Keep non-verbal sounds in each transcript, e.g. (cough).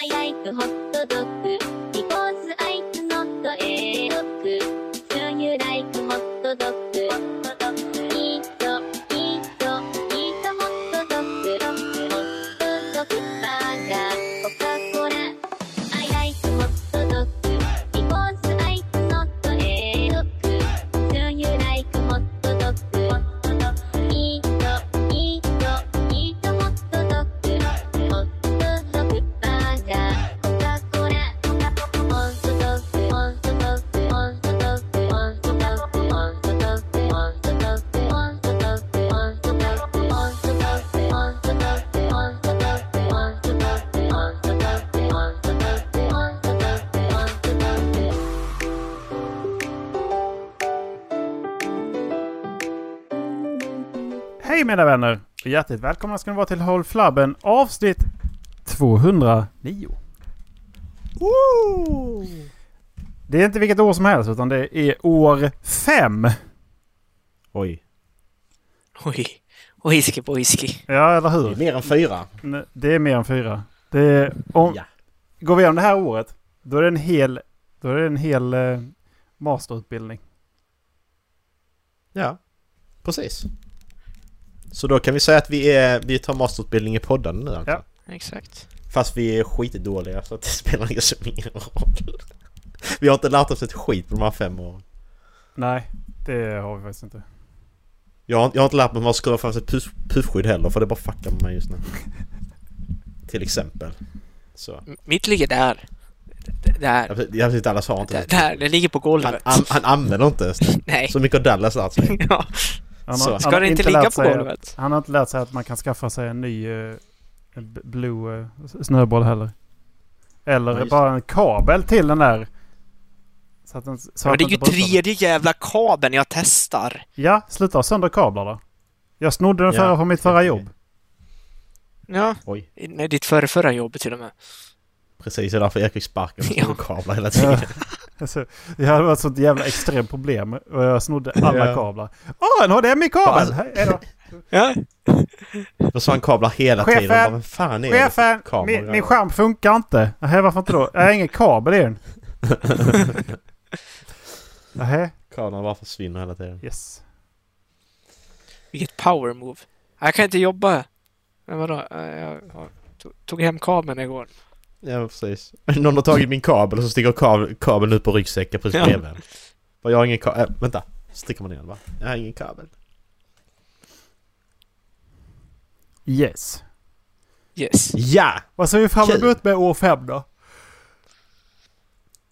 早くホットドッグ mina vänner! Och hjärtligt välkomna ska ni vara till Håll Flabben avsnitt 209. Woo! Det är inte vilket år som helst utan det är år 5. Oj. Oj. Whisky på whisky. Ja, eller Det är hur? mer än fyra. Det är mer än fyra. Det är, om, Ja. Går vi igenom det här året, då är det en hel, då är det en hel eh, masterutbildning. Ja, precis. Så då kan vi säga att vi, är, vi tar masterutbildning i podden nu alltså. Ja. Exakt. Fast vi är skitdåliga så att det (laughs) spelar ingen som ingen roll. Vi har inte lärt oss ett skit på de här fem åren. Nej, det har vi faktiskt inte. Jag har, jag har inte lärt mig hur man skruvar fast ett puff, puffskydd heller för det bara fuckar med mig just nu. (laughs) Till exempel. Så. Mitt ligger där. D- Där. Jag inte, Dallas har inte Där, det. där. Det ligger på Han, golvet. han, han använder inte ens det. (laughs) Nej. Så mycket har Dallas lärt sig. Ja. Han han Ska det inte ligga på sig att- golvet? Han har inte lärt sig att man kan skaffa sig en ny uh, blue uh, snöboll heller. Eller Ja, just bara en kabel till den där. Så att den, så Ja, att det är den ju tredje jävla kabeln jag testar. Ja, sluta ha sönder kablar då. Jag snodde den Ja, förra på mitt förra jobb. Ja. Oj. Nej, ditt förra, förra jobb till och med. Precis, det är därför Erik fick sparken. (laughs) Ja. Ja. kablar hela tiden. (laughs) Ja. Alltså, det hade ett sånt jävla extremt problem och jag snodde alla Ja. kablar. Åh, en HDMI-kabel! Då. Ja. (laughs) Då sa han kablar hela Chefen! tiden. Bara, fan är det? Chefen! kameror Min, min skärm funkar inte. Nähä, varför inte då? Jag har ingen kabel i den. (laughs) Nähä, Kameran bara försvinner hela tiden. yes. Vilket power move. Jag kan inte jobba. Men vadå? Jag jag tog- tog hem kabeln igår. Ja, precis. Någon har tagit min kabel och så sticker kabel, kabeln ut på ryggsäcken precis Ja. bredvid. För jag har ingen kabel. Äh, vänta. Sticker man ner va? Jag har ingen kabel. Yes. Yes. Ja! Vad ser vi fram emot med år fem då?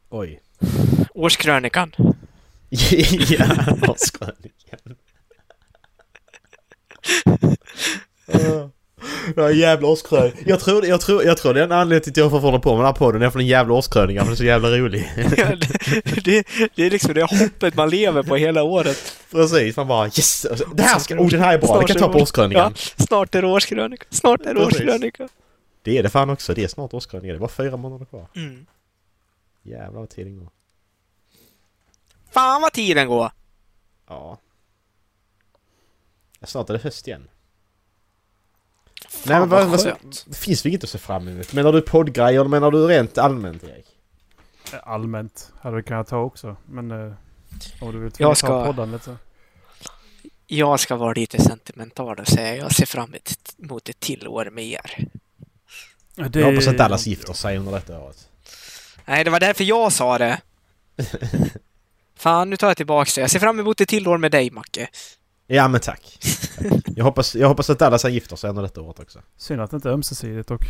Oj. Årskrönikan. (laughs) ja, årskrönikan. (laughs) Ja jävla årskrönika. Jag tror, jag, tror, jag tror det är en anledning till att jag får hålla på med den här podden. är för den jävla årskrönikan. För den är så jävla rolig. (laughs) Ja, det, det, det är liksom det hoppet man lever på hela året. Precis, man bara yes! Det här ska, oh den här är bra, det kan jag ta på årskrönikan. Ja, snart är det årskrönika. Snart är det årskrönika. Det är det fan också, det är snart årskrönika. Det är bara fyra månader kvar. Mm. Jävlar vad tiden går. Fan vad tiden går! Ja. Snart är det höst igen. Fan Nej men vad, vad skönt. det finns väl inget att se fram emot? Menar du poddgrejer eller menar du rent allmänt Erik? Allmänt hade vi kunnat ta också. Men eh, om du vill Jag ska... ta poddandet så. Jag ska vara lite sentimental och säga jag ser fram emot ett till år med er. Det... Jag hoppas att Dallas gifter sig under detta året. Nej, det var därför jag sa det. (laughs) Fan, nu tar jag tillbaks det. Jag ser fram emot ett till år med dig, Macke. Ja men tack. Jag, hoppas, jag hoppas att Dallas gifter sig under detta året också. Synd att det inte är ömsesidigt och...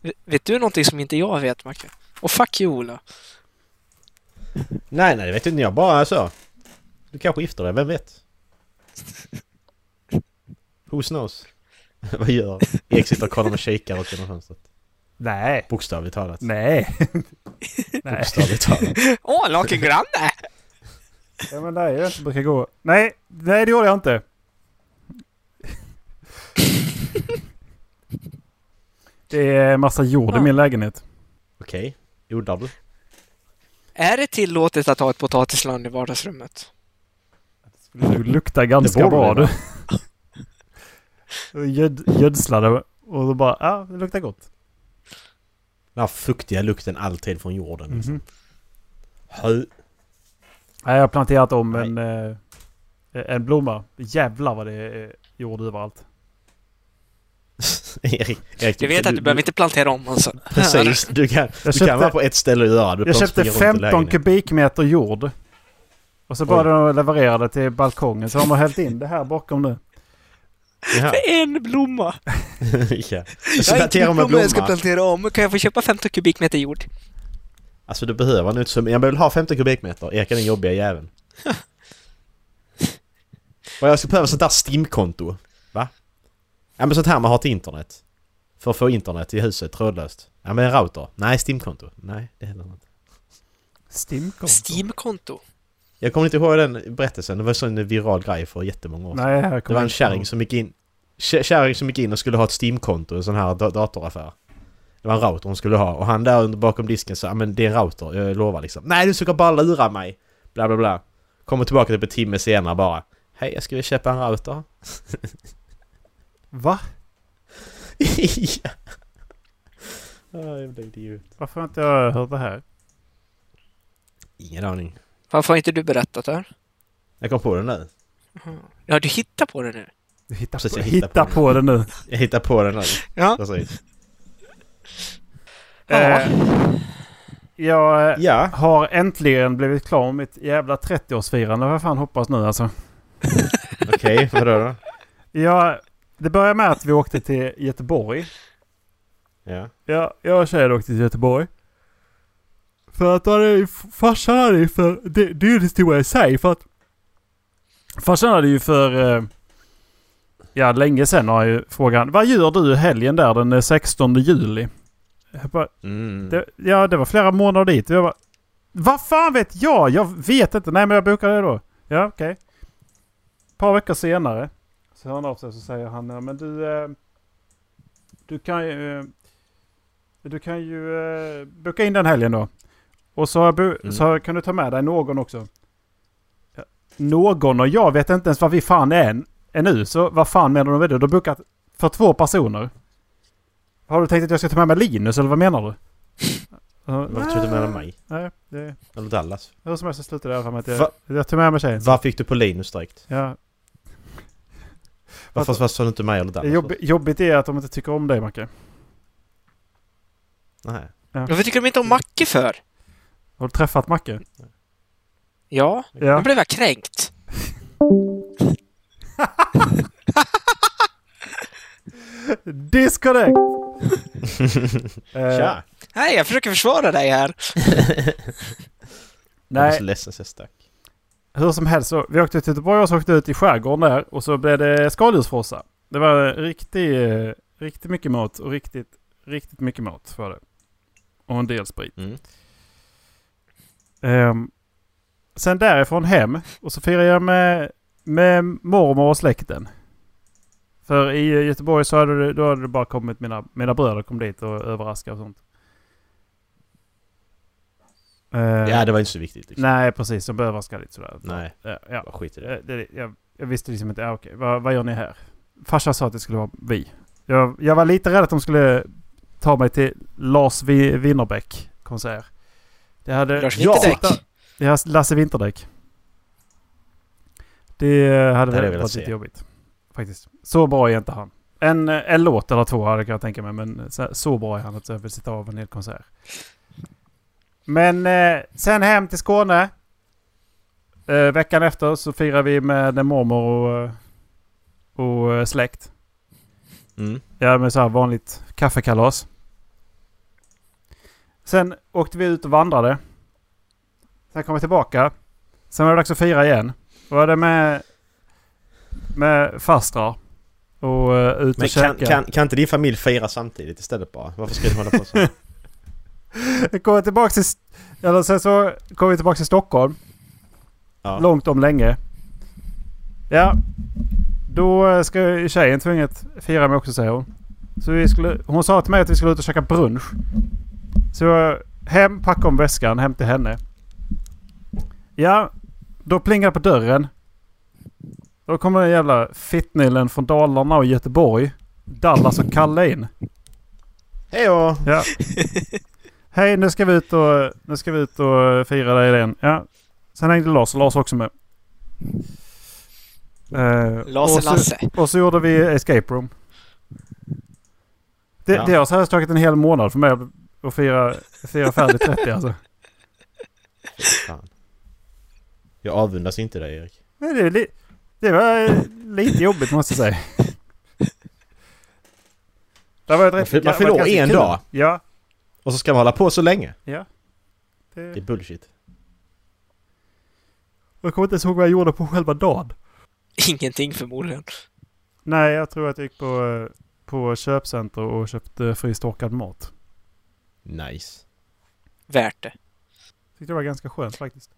V- Vet du någonting som inte jag vet, Macke? Och fuck you, Ola. Nej nej det vet inte jag bara så. Du kanske gifter dig, vem vet? Who knows? (laughs) Vad gör? Erik sitter och kollar med kikare ut genom fönstret. Nej! Bokstavligt talat. Nej! (laughs) Bokstavligt talat. Åh, en naken granne! Ja men det är ju det inte brukar gå. Nej! Nej det gjorde jag inte. (laughs) Det är massa jord i Ja. min lägenhet. Okej. Odlar du? Är det tillåtet att ha ett potatisland i vardagsrummet? Du luktar ganska Det bra det du. (laughs) Göd, gödslade och då bara, ja det luktar gott. Den här fuktiga lukten alltid från jorden. Liksom. Mhm. Hö. Nej, jag har planterat om en, eh, en blomma. Jävlar vad det är jord överallt. (laughs) Erik, Erik, Du vet att du behöver inte plantera om alltså. (laughs) Precis, du kan, du köpte- kan vara på ett ställe och göra det. Du Jag köpte springa runt i 15 lägenheten. kubikmeter jord. Och så bara de levererade till balkongen. Så har man hällt in det här bakom nu. Ja. För en blomma! (laughs) ja. Jag Så har plantera inte med blomma jag ska blomma. plantera om. Kan jag få köpa 15 kubikmeter jord? Alltså du behöver nu inte så Jag vill ha 50 kubikmeter. Erik är den jobbiga jäveln. (laughs) Och jag ska behöva sånt där Steam-konto. Va? Ja men sånt här man har till internet. För att få internet i huset trådlöst. Ja men en router. Nej, Steam-konto. Nej, det heller inte. Stimkonto. Steam-konto. Jag kommer inte ihåg den berättelsen. Det var en sån viral grej för jättemånga år sedan. Nej, här Det var en kärring som gick in... kä- Kärring som gick in och skulle ha ett Steam-konto, en sån här da- datoraffär. Det var en router hon skulle ha och han där under bakom disken sa men det är en router, jag lovar liksom. Nej du ska bara lura mig! Bla bla bla. Kommer tillbaka typ en timme senare bara. Hej jag skulle köpa en router. (laughs) Va? (laughs) ja. Ah, jävla idiot. Varför har inte jag hört det här? Ingen aning. Varför har inte du berättat det här? Jag kom på det nu. Ja, du hittar på det nu. Du hittar, Precis, på, jag hitta hittar på, på det nu. Jag hittar på det nu. Ja. Precis. Eh, jag eh, Ja. har äntligen blivit klar med mitt jävla 30-årsfirande. Vad fan hoppas nu alltså. (laughs) Okej, vadå då? Ja, det började med att vi åkte till Göteborg. Ja. Ja, jag och tjejen åkte till Göteborg. För att då hade ju farsan hade ju för... Det, det är ju en historia i sig för att... Farsan hade ju för... Eh, ja, länge sedan har ju frågan. Vad gör du helgen där den eh, 16 juli? Bara, Mm. det, ja, det var flera månader dit. Jag bara, Vad fan vet jag? Jag vet inte. Nej, men jag bokade det då. Ja, okej. Ett par veckor senare så hör han av sig och så säger han, ja, men du... Eh, du kan ju... Eh, du kan ju eh, boka in den helgen då. Och så, Mm. så kan du ta med dig någon också. Ja, någon och jag vet inte ens vad vi fan är än, ännu. Så vad fan menar du med det? Du har bokat för två personer. Har du tänkt att jag ska ta med mig Linus eller vad menar du? Ja, Varför tog du med dig mig? Nej, det... Eller Dallas? Hur som helst så slutade det i alla fall med att jag, Va? jag tog med mig tjejen. Vad fick du på Linus direkt? Ja. Varför varför sa du inte mig eller Dallas? Jobb, jobbigt är att de inte tycker om dig Macke. Nej. Varför tycker de inte om Macke för? Har du träffat Macke? Ja, Ja. nu blev jag kränkt. (laughs) Disconnect! (laughs) Eh, Tja! Nej, jag försöker försvara dig här. (laughs) Jag var så nej, ledsen så jag stack. hur som helst så. Vi åkte till Göteborg och så åkte ut i skärgården där. Och så blev det skaldjursfrossa. Det var riktigt, eh, riktigt mycket mat och riktigt, riktigt mycket mat var det. Och en del sprit. Mm. Ehm, sen därifrån hem och så firade jag med, med mormor och släkten. För i Göteborg så hade det, då hade det bara kommit mina, mina bröder kom dit och överraskade och sånt. Ehm, Ja, det var inte så viktigt liksom. Nej, precis. De överraskade lite sådär. Nej. Ja, ja. Bara skit i det. Eh, det, jag, jag visste liksom inte, ja, okej, vad, vad gör ni här? Farsan sa att det skulle vara vi. Jag, jag var lite rädd att de skulle ta mig till Lars Winnerbäck konsert. Det hade... Lars Ja. Vinterdäck. Ja, Lasse Vinterdäck. Det hade hade väl velat varit lite jobbigt. Faktiskt. Så bra är inte han. En, en låt eller två hade jag kunnat tänka mig, men så, så bra är han att jag vill sitta av en hel konsert. Men eh, sen hem till Skåne. Eh, veckan efter så firar vi med mormor och, och eh, släkt. Mm. Ja, med så här vanligt kaffekalas. Sen åkte vi ut och vandrade. Sen kom vi tillbaka. Sen var det dags att fira igen. Då var det med, med fastrar. Och uh, ut och Men kan, käka. kan, kan inte din familj fira samtidigt istället bara? Varför ska du hålla på så? (laughs) Jag kom tillbaka till... Eller sen så kom vi tillbaka till Stockholm. Ja. Långt om länge. Ja. Då ska tjejen tvunget fira mig också säger hon. Så vi skulle, hon sa till mig att vi skulle ut och käka brunch. Så jag hem, packa om väskan, hem till henne. Ja, då plingar det på dörren. Då kommer den jävla fittnillen från Dalarna och Göteborg. Dallas och Kalle in. Hej då! Ja. Hej, nu ska vi ut och, nu ska vi ut och fira dig igen. Ja. Sen hängde Lars och Lars också med. Eh, Lasse och så- Lasse. Och så gjorde vi Escape Room. Det, Ja. det har här tagit en hel månad för mig att fira, fira färdigt 30 (laughs) alltså. Fan. Jag avundas inte dig Erik. Men det, är li- det var eh, lite jobbigt måste jag säga. Det var ett Man rätt- fyller- man år en kul. dag. Ja. Och så ska man hålla på så länge. ja. Det är Det, bullshit. jag kommer inte ens ihåg vad jag gjorde på själva dagen. Ingenting förmodligen. Nej, jag tror att jag gick på, eh, på köpcenter och köpte frystorkad mat. Nice. Värt det. Tyckte det var ganska skönt faktiskt.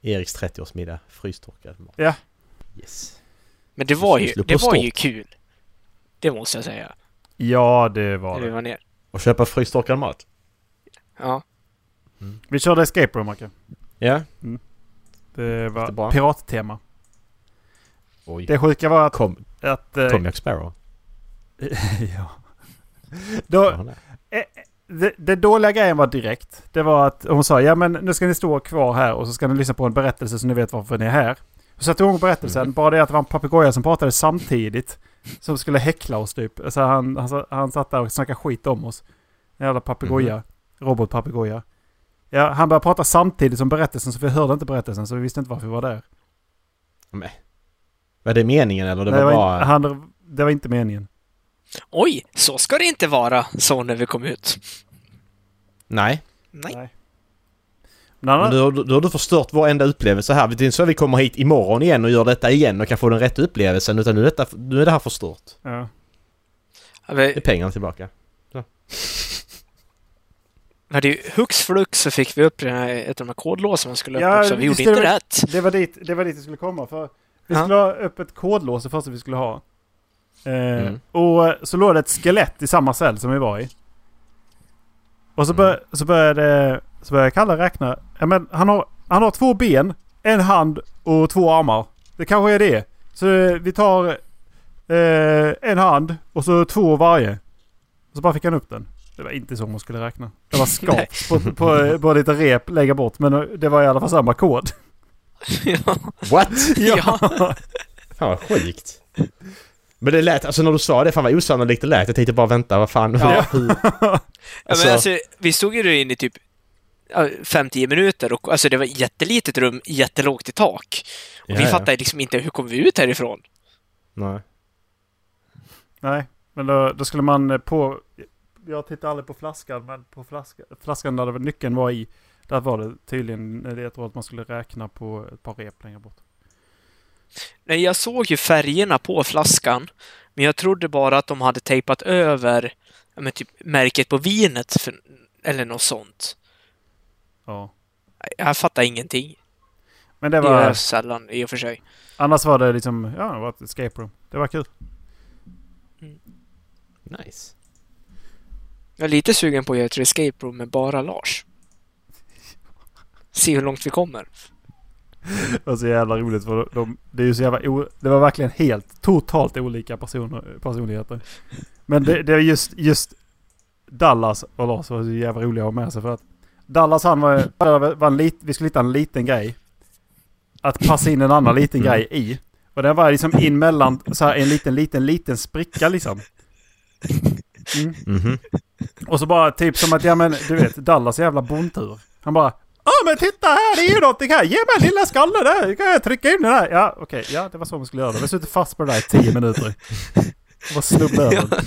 Eriks 30-årsmiddag. Frystorkad mat. Ja. Yes. Men det var ju, det var ju kul. Det måste jag säga. Ja, det var det. var ner. Och köpa frystorkad mat. Ja. Vi körde Escape Room, Macke. Ja. Det var bra. pirattema. Oj. Det sjuka var att... Kom, att eh, kom Jack Sparrow. (laughs) ja. Då, är. det, det dåliga grejen var direkt. Det var att hon sa ja men nu ska ni stå kvar här och så ska ni lyssna på en berättelse så ni vet varför ni är här. Så satte igång berättelsen. Mm. Bara det att det var en papegoja som pratade samtidigt. Som skulle häckla oss typ. Så han, han, han satt där och snackade skit om oss. En jävla papegoja. Mhm. Robotpapegoja. Ja, han började prata samtidigt som berättelsen så vi hörde inte berättelsen så vi visste inte varför vi var där. Men. Var det meningen eller det Nej, var in- bara... han, det var inte meningen. Oj, så ska det inte vara, så när vi kom ut. Nej. Nej. Men han, Men då, då, då har du förstört varenda upplevelse här. Det är inte så att vi kommer hit imorgon igen och gör detta igen och kan få den rätta upplevelsen. Utan nu är, detta, nu är det här förstört. ja. Ja, men- Det är pengarna tillbaka. Men det är ju hux flux så fick vi upp den här, ett av de här kodlåsen man skulle Ja, upp också. Vi gjorde inte det- rätt. Det var dit det var dit vi skulle komma. För vi skulle ha upp ett kodlås det första vi skulle ha. Eh, Mm. Och så låg det ett skelett i samma cell som vi var i. Och så, bör, så började, så började Kalle räkna. Ja, men han, har, han har två ben, en hand och två armar. Det kanske är det. Så eh, vi tar eh, en hand och så två varje. Och så bara fick han upp den. Det var inte så man skulle räkna. Det var (laughs) Nej. skap på, på, på lite rep lägga bort. Men eh, det var i alla fall samma kod. ja. What? ja. (laughs) Fan vad sjukt. Men det lät, alltså när du sa det, fan vad osannolikt det lät. Jag tänkte bara vänta, vad fan. Ja. (laughs) Hur, Ja, Alltså- men alltså, vi stod ju inne i typ 5-10 minuter och alltså det var jättelitet rum, jättelågt i tak. Och Ja, vi ja. fattade liksom inte hur kom vi ut härifrån? Nej. Nej, men då, då skulle man eh, på... Jag tittar aldrig på flaskan, men på flaskan, flaskan där nyckeln var i. Där var det tydligen, eh, jag tror att man skulle räkna på ett par rep längre bort. Nej, jag såg ju färgerna på flaskan, men jag trodde bara att de hade tejpat över ja, men typ märket på vinet för, eller något sånt. Ja. Jag fattar ingenting. Men det Det gör var... jag sällan i och för sig. Annars var det liksom, ja det var ett escape room. Det var kul. Nice. Jag är lite sugen på att göra ett escape room med bara Lars. Se hur långt vi kommer. (laughs) Det var så jävla roligt för de, de, det är ju så jävla o, Det var verkligen helt, totalt olika personer, personligheter. Men det, det är just, just Dallas och Lars var så jävla roliga att ha med sig för att Dallas han var, var en lit, vi skulle hitta en liten grej. Att passa in en annan liten Mm. grej i. Och den var liksom in mellan så här en liten, liten, liten spricka liksom. Mm. Mhm. Och så bara typ som att, ja men du vet, Dallas jävla bondtur. Han bara Ja men titta här, det är ju någonting här. Ge mig lilla skallen där. Kan jag trycka in den där? Ja okej, ja det var så man skulle göra det. Vi suttit fast på det där i tio minuter. Och bara snubbla över.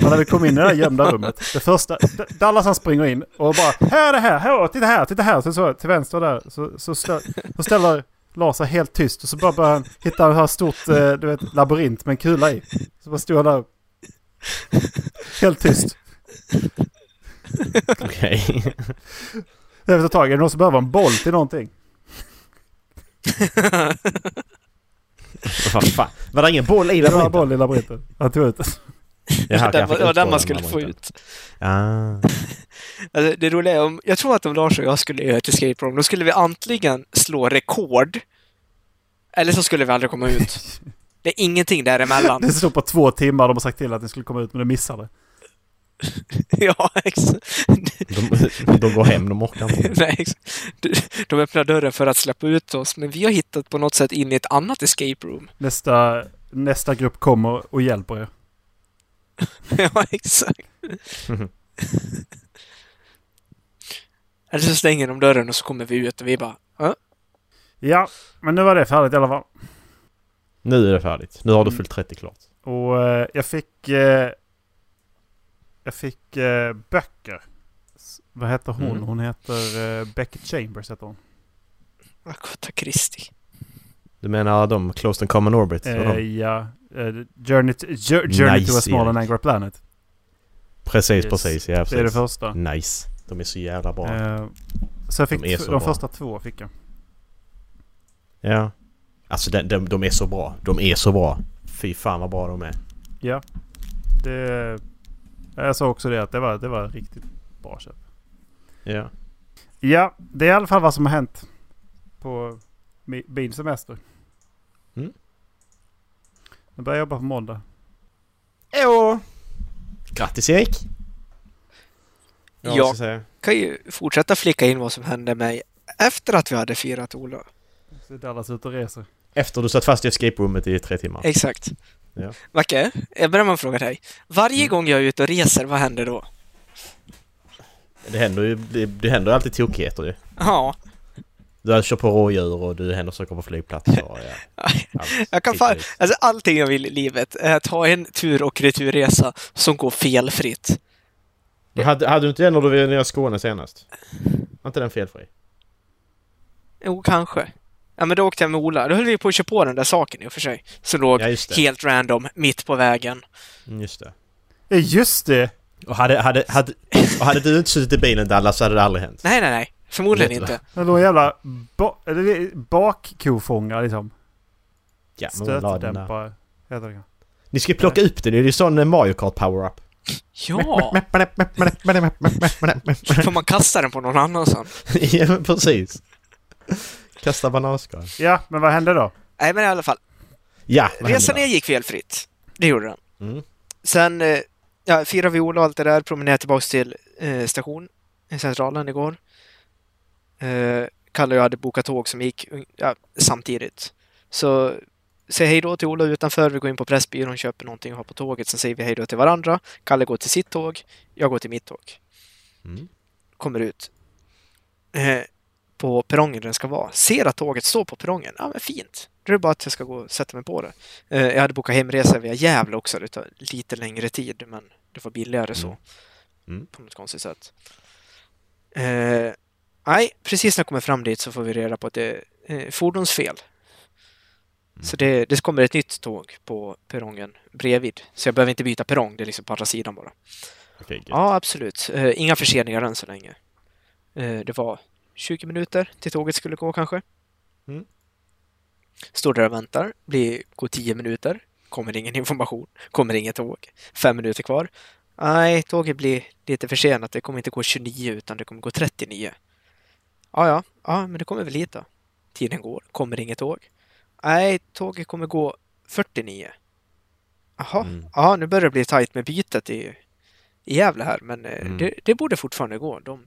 Men när vi kom in i det där gömda rummet. Det första, Dallas han springer in och bara Här är det här, här, titta här, titta här. Så, så till vänster där så, så, stä, så ställer Lars sig helt tyst och så bara börjar han hitta en här stort, eh, du vet, labyrint med en kula i. Så bara stod han där. Helt tyst. Okej. Efter ett tag, är det någon som behöver en boll till någonting? Vad fan. Var det ingen boll i Det var en labyrinten? boll i labyrinten. Han tog ut den. Jaha, det jag var, det den man skulle få ut. Ah. (laughs) Alltså, det roliga är om, jag tror att om Lars och jag skulle göra ett escape room, då skulle vi antingen slå rekord, eller så skulle vi aldrig komma ut. (laughs) Det är ingenting däremellan. Det stod på två timmar. De har sagt till att den skulle komma ut men det missade. (laughs) ja, exakt. De, de går hem, de orkar inte. (laughs) Nej, ex- de- öppnar dörren för att släppa ut oss, men vi har hittat på något sätt in i ett annat escape room. (laughs) Nästa, nästa grupp kommer och hjälper er. ja, exakt. Eller så stänger de dörren och så kommer vi ut och vi bara "Ja, Ja, men nu var det färdigt i alla fall. Nu är det färdigt. Nu har du Mm. fyllt 30 klart. Och eh, jag fick... Eh, jag fick eh, böcker. S- vad heter hon? Mm. Hon heter eh, Beckett Chambers heter hon. Agatha Christie. Du menar de Closed and Common Orbit? Eh, de? ja. Eh, Journey, to, Jour- Journey to a Nice, small and angry planet. Precis, yes. precis. Ja, precis. Det är det första. Nice. De är så jävla bra. Eh, så jag fick De de bra. första två fick jag. Ja. Alltså de, de, de är så bra. De är så bra. Fy fan vad bra de är. Ja. Det... Jag sa också det att det var, det var riktigt bra köp. Ja. Ja, det är i alla fall vad som har hänt på mi- min semester. Mm. Jag börjar jobba på måndag. Jo. Grattis Erik! Ja, jag säga? Kan ju fortsätta flicka in vad som hände mig efter att vi hade firat Ola. Så Dallas ute och reser. Efter du satt fast i escape roomet i tre timmar. Exakt. Ja. Macke, jag börjar med att fråga dig. Varje Mm. gång jag är ute och reser, vad händer då? Det händer ju det, det händer alltid tokigheter ju. Ja, Du kör på rådjur och du händer saker på flygplatser och ja. (laughs) allt jag kan fan, alltså allting jag vill i livet är att ha en tur och returresa som går felfritt. Men hade, hade du inte det när du var nere i Skåne senast? Var inte den felfri? Jo, kanske. Ja, men då åkte jag med Ola. Då höll vi på att köra på den där saken i och för sig. Som låg Ja, helt random mitt på vägen. Mm, Just det. Just det! Och hade, hade, hade, och hade du inte suttit i bilen Dallas så hade det aldrig hänt. Nej, nej, nej. Förmodligen Vet inte. Det låg en jävla ba, bakkofångare liksom. Ja. Stötdämpare heter det. Ni ska ju plocka upp den, det är ju sån eh, Mario Kart power-up. Ja! Får man kasta den på någon annan sen? ja, precis. Kasta bananskal. Ja, men vad hände då? Nej, men i alla fall. Ja, Resan ner gick felfritt. Det gjorde den. Mm. Sen eh, ja, firade vi Ola och allt det där, promenerade tillbaks till eh, station, i centralen igår. Eh, Kalle och jag hade bokat tåg som gick ja, samtidigt. Så säg hej då till Ola utanför, vi går in på Pressbyrån, köper någonting och har på tåget, sen säger vi hej då till varandra. Kalle går till sitt tåg, jag går till mitt tåg. Mm. Kommer ut eh, på perrongen där den ska vara. Ser att tåget står på perrongen. Ja, men fint. Då är det bara att jag ska gå och sätta mig på det. Eh, jag hade bokat hemresa via Gävle också. Det tar lite längre tid, men det var billigare så. Mm. Mm. På något konstigt sätt. Eh, nej, precis när jag kommer fram dit så får vi reda på att det är eh, fordonsfel. Så det, det kommer ett nytt tåg på perrongen bredvid. Så jag behöver inte byta perrong, det är liksom på andra sidan bara. Gött. Ja, absolut. Eh, inga förseningar än så länge. Eh, det var 20 minuter till tåget skulle gå kanske. Mm. Står där och väntar. Blir, går 10 minuter. Kommer ingen information. Kommer inget tåg. Fem minuter kvar. Nej, tåget blir lite försenat. Det kommer inte gå 29 utan det kommer gå 39. Ja, ja. Ja, men det kommer väl hit då. Tiden går. Kommer inget tåg. Nej, tåget kommer gå 49. Jaha. Mm. Ja, nu börjar det bli tajt med bytet i, i Gävle här, men eh, Mm. det, det borde fortfarande gå. De,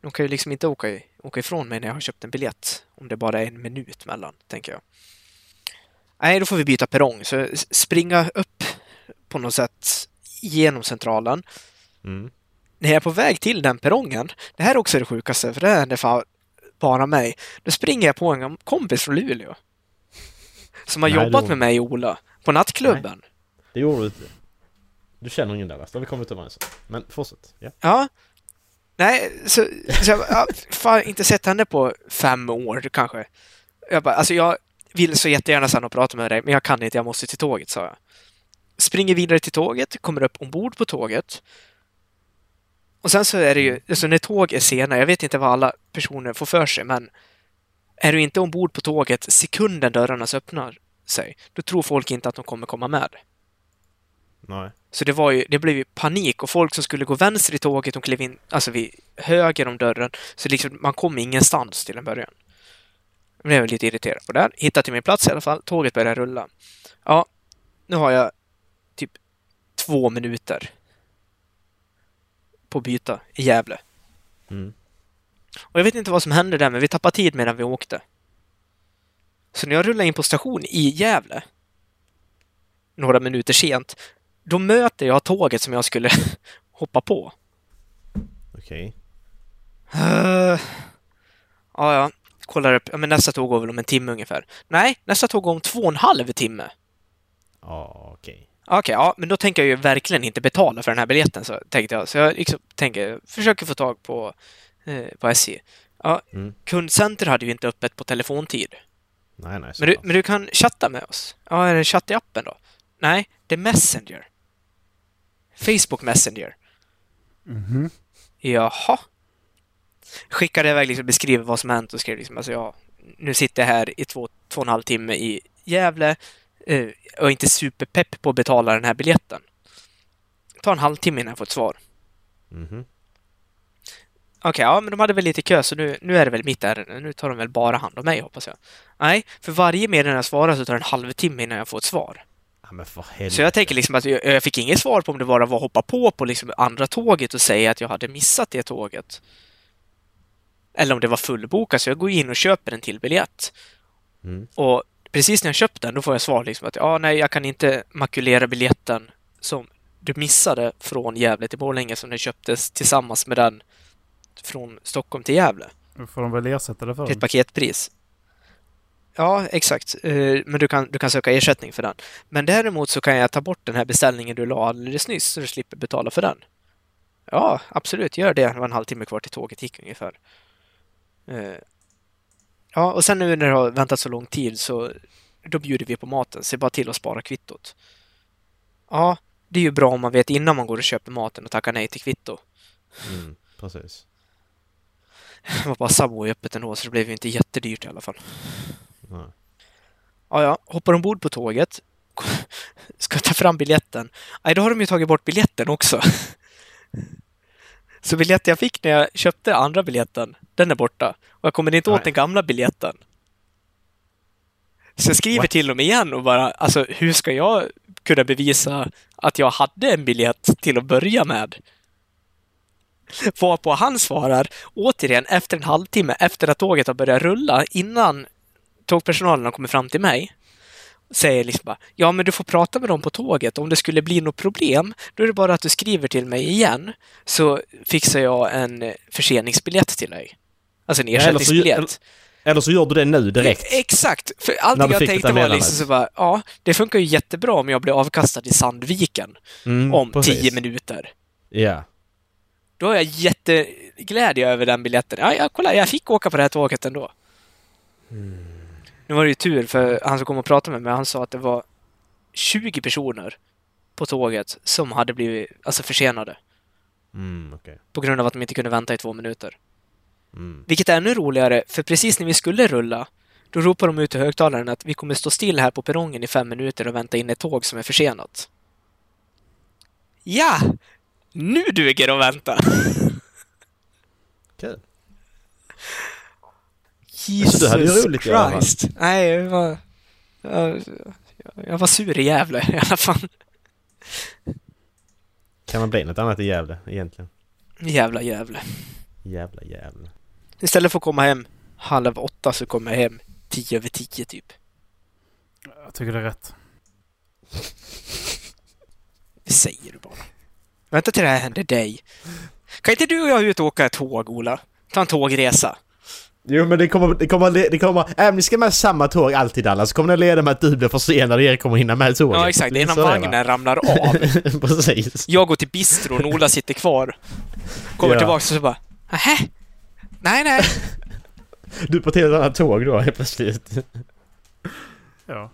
de kan ju liksom inte åka, åka ifrån mig när jag har köpt en biljett, om det bara är en minut mellan, tänker jag. Nej, då får vi byta perrong, så springa upp på något sätt genom centralen. Mm. När jag är på väg till den perrongen, det här är också det sjukaste, för det händer fan bara mig. Då springer jag på en kompis från Luleå. Som har Nej, jobbat med mig och Ola på nattklubben. Det gjorde du inte. Du känner ingen det har vi kommit överens om. Men fortsätt. Ja. Ja. Nej, så, så jag har fan inte sett henne på fem år kanske. Jag bara, alltså jag vill så jättegärna sen och prata med dig, men jag kan inte, jag måste till tåget, sa jag. Springer vidare till tåget, kommer upp ombord på tåget. Och sen så är det ju, alltså när tåg är sena, jag vet inte vad alla personer får för sig, men är du inte ombord på tåget sekunden dörrarna öppnar sig, då tror folk inte att de kommer komma med. Nej. Så det var ju, det blev ju panik och folk som skulle gå vänster i tåget, de klev in, alltså vid höger om dörren. Så liksom, man kom ingenstans till en början. Jag blev lite irriterad på det. här. Hittade till min plats i alla fall. Tåget började rulla. Ja, nu har jag typ två minuter på att byta i Gävle. Mm. Och jag vet inte vad som hände där, men vi tappade tid medan vi åkte. Så när jag rullade in på station i Gävle, några minuter sent, då möter jag tåget som jag skulle (laughs) hoppa på. Okej. Uh, ja, ja. Kollar upp. Ja, men nästa tåg går väl om en timme ungefär. Nej, nästa tåg går om två och en halv timme. Ja, okej. Okej, ja, men då tänker jag ju verkligen inte betala för den här biljetten, så tänkte jag. Så jag liksom tänker, försöker få tag på, eh, på SJ. Ja, Mm. kundcenter hade ju inte öppet på telefontid. Nej, nej. Men du, men du kan chatta med oss. Ja, är det chatt i appen då? Nej, det är Messenger. Facebook Messenger. Mhm. Jaha. Skickade iväg liksom, beskriver vad som hänt och skrev liksom, alltså ja, nu sitter jag här i två, två och en halv timme i Gävle eh, och är inte superpepp på att betala den här biljetten. Tar en halvtimme innan jag får ett svar. Mhm. Okej, ja, men de hade väl lite kö, så nu, nu är det väl mitt ärende. Nu tar de väl bara hand om mig, hoppas jag. Nej, för varje meddelande jag svarar så tar det en halvtimme innan jag får ett svar. Ja, men för helvete. Så jag tänker liksom att jag, jag fick inget svar på om det bara var att hoppa på på liksom andra tåget och säga att jag hade missat det tåget. Eller om det var fullbokat, så jag går in och köper en till biljett. Mm. Och precis när jag köpt den, då får jag svar liksom att ja, nej, jag kan inte makulera biljetten som du missade från Gävle till Borlänge som den köptes tillsammans med den från Stockholm till Gävle. Då får de väl ersätta det för Till ett paketpris. Ja, exakt. Eh, Men du kan, du kan söka ersättning för den. Men däremot så kan jag ta bort den här beställningen du la alldeles nyss så du slipper betala för den. Ja, absolut, gör det. Det var en halvtimme kvar till tåget gick ungefär. Eh, Ja, och sen nu när det har väntat så lång tid så då bjuder vi på maten. Se bara till att spara kvittot. Ja, det är ju bra om man vet innan man går och köper maten och tackar nej till kvitto. Mm. Precis. (laughs) Det var bara Subway öppet ändå, så det blev ju inte jättedyrt i alla fall. Nej. Ja, ja, hoppar ombord på tåget. (laughs) Ska ta fram biljetten. Nej, då har de ju tagit bort biljetten också. (laughs) Så biljetten jag fick när jag köpte andra biljetten, den är borta. Och jag kommer inte åt Nej. den gamla biljetten. Så jag skriver What? till dem igen och bara, alltså hur ska jag kunna bevisa att jag hade en biljett till att börja med? Varpå han svarar, återigen efter en halvtimme efter att tåget har börjat rulla, innan tågpersonalen har kommit fram till mig, säger liksom bara, ja men du får prata med dem på tåget. Om det skulle bli något problem, då är det bara att du skriver till mig igen, så fixar jag en eh, förseningsbiljett till dig. Alltså en Ja, eller så- ersättningsbiljett. Eller så gör du det nu direkt. Exakt! För allting jag tänkte var liksom så bara, ja, det funkar ju jättebra om jag blir avkastad i Sandviken Mm, om precis. tio minuter. Ja. Då är jag jätteglädje över den biljetten. Ja, ja, kolla, jag fick åka på det här tåget ändå. Nu var det ju tur, för han som kom och pratade med mig, han sa att det var 20 personer på tåget som hade blivit alltså, försenade Mm, okej. på grund av att de inte kunde vänta i två minuter. Mm. Vilket är ännu roligare, för precis när vi skulle rulla, då ropar de ut i högtalaren att vi kommer stå still här på perrongen i fem minuter och vänta in ett tåg som är försenat. Ja! Nu duger det att vänta! Kul. (laughs) Jesus du hade ju roligt i alla fall. Christ. Nej, jag var... Jag, jag var sur i Gävle i alla fall. Kan man bli något annat i Gävle egentligen? Jävla Gävle. Jävla Gävle. Istället för att komma hem halv åtta så kommer jag hem tio över tio typ. Jag tycker det är rätt. Det säger du bara. Vänta till det här händer dig. Kan inte du och jag ut och åka tåg, Ola? Ta en tågresa. Jo men det kommer, det kommer, det kommer, även om ni ska med samma tåg alltid alla så kommer det leda med att du blir försenad och Erik kommer hinna med tåget. Ja, exakt. Innan så det vagnen ramlar av. (laughs) Precis. Jag går till bistron, Ola sitter kvar. Kommer Ja. tillbaka och så bara Nähä? Nej, nej. (laughs) Du är på ett helt annat tåg då helt plötsligt. Ja.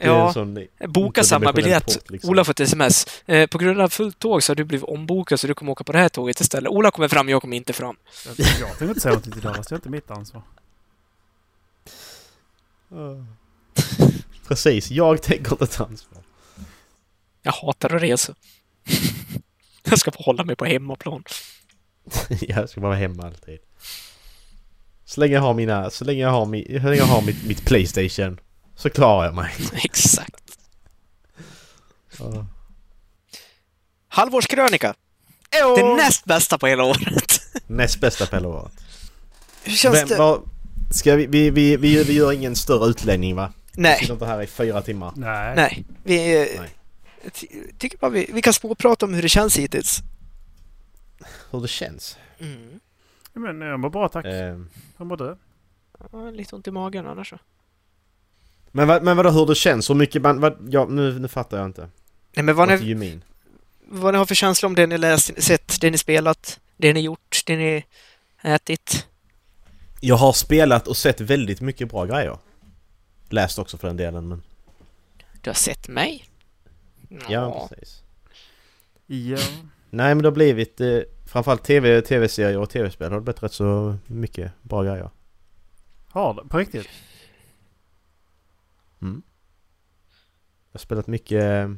Ja, sån- boka samma biljett. port, liksom. Ola får ett sms. Eh, på grund av fullt tåg så har du blivit ombokad så du kommer åka på det här tåget istället. Ola kommer fram, jag kommer inte fram. Jag, jag tänker inte säga något till Dallas. Det är inte mitt ansvar. (laughs) Precis, jag tänker inte ta ansvar. Jag hatar att resa. (laughs) jag ska få hålla mig på hemmaplan. (laughs) jag ska bara vara hemma alltid. Så länge jag har mina, så länge jag har, mi, så länge jag har mitt, mitt Playstation så klarar jag mig. (laughs) Exakt. Ja. Halvårskrönika. Det näst bästa på hela året. (laughs) Näst bästa på hela året. Hur känns Vem, det? vad, ska vi, vi, vi, vi, vi gör ingen större utläggning va? Vi Nej, sitter inte här i fyra timmar. Nej. nej. Vi, eh, Nej. tycker bara vi, vi kan småprata om hur det känns hittills. Hur det känns. Mm. Men jag mår bra tack. Eh, Hur mår du? Ja, lite ont i magen annars så. Men, vad, men vadå hur det känns? Hur mycket man... Vad, ja, nu, nu fattar jag inte. Nej men vad ni, vad ni har för känsla om det ni läst, sett, det ni spelat, det ni gjort, det ni ätit. Jag har spelat och sett väldigt mycket bra grejer. Läst också för den delen men... Du har sett mig? Ja, precis. Ja. Nej men det har blivit... Eh, framförallt TV, tv-serier och tv-spel har det blivit rätt så mycket bra grejer. Har det? På riktigt? Mm. Jag har spelat mycket... eh,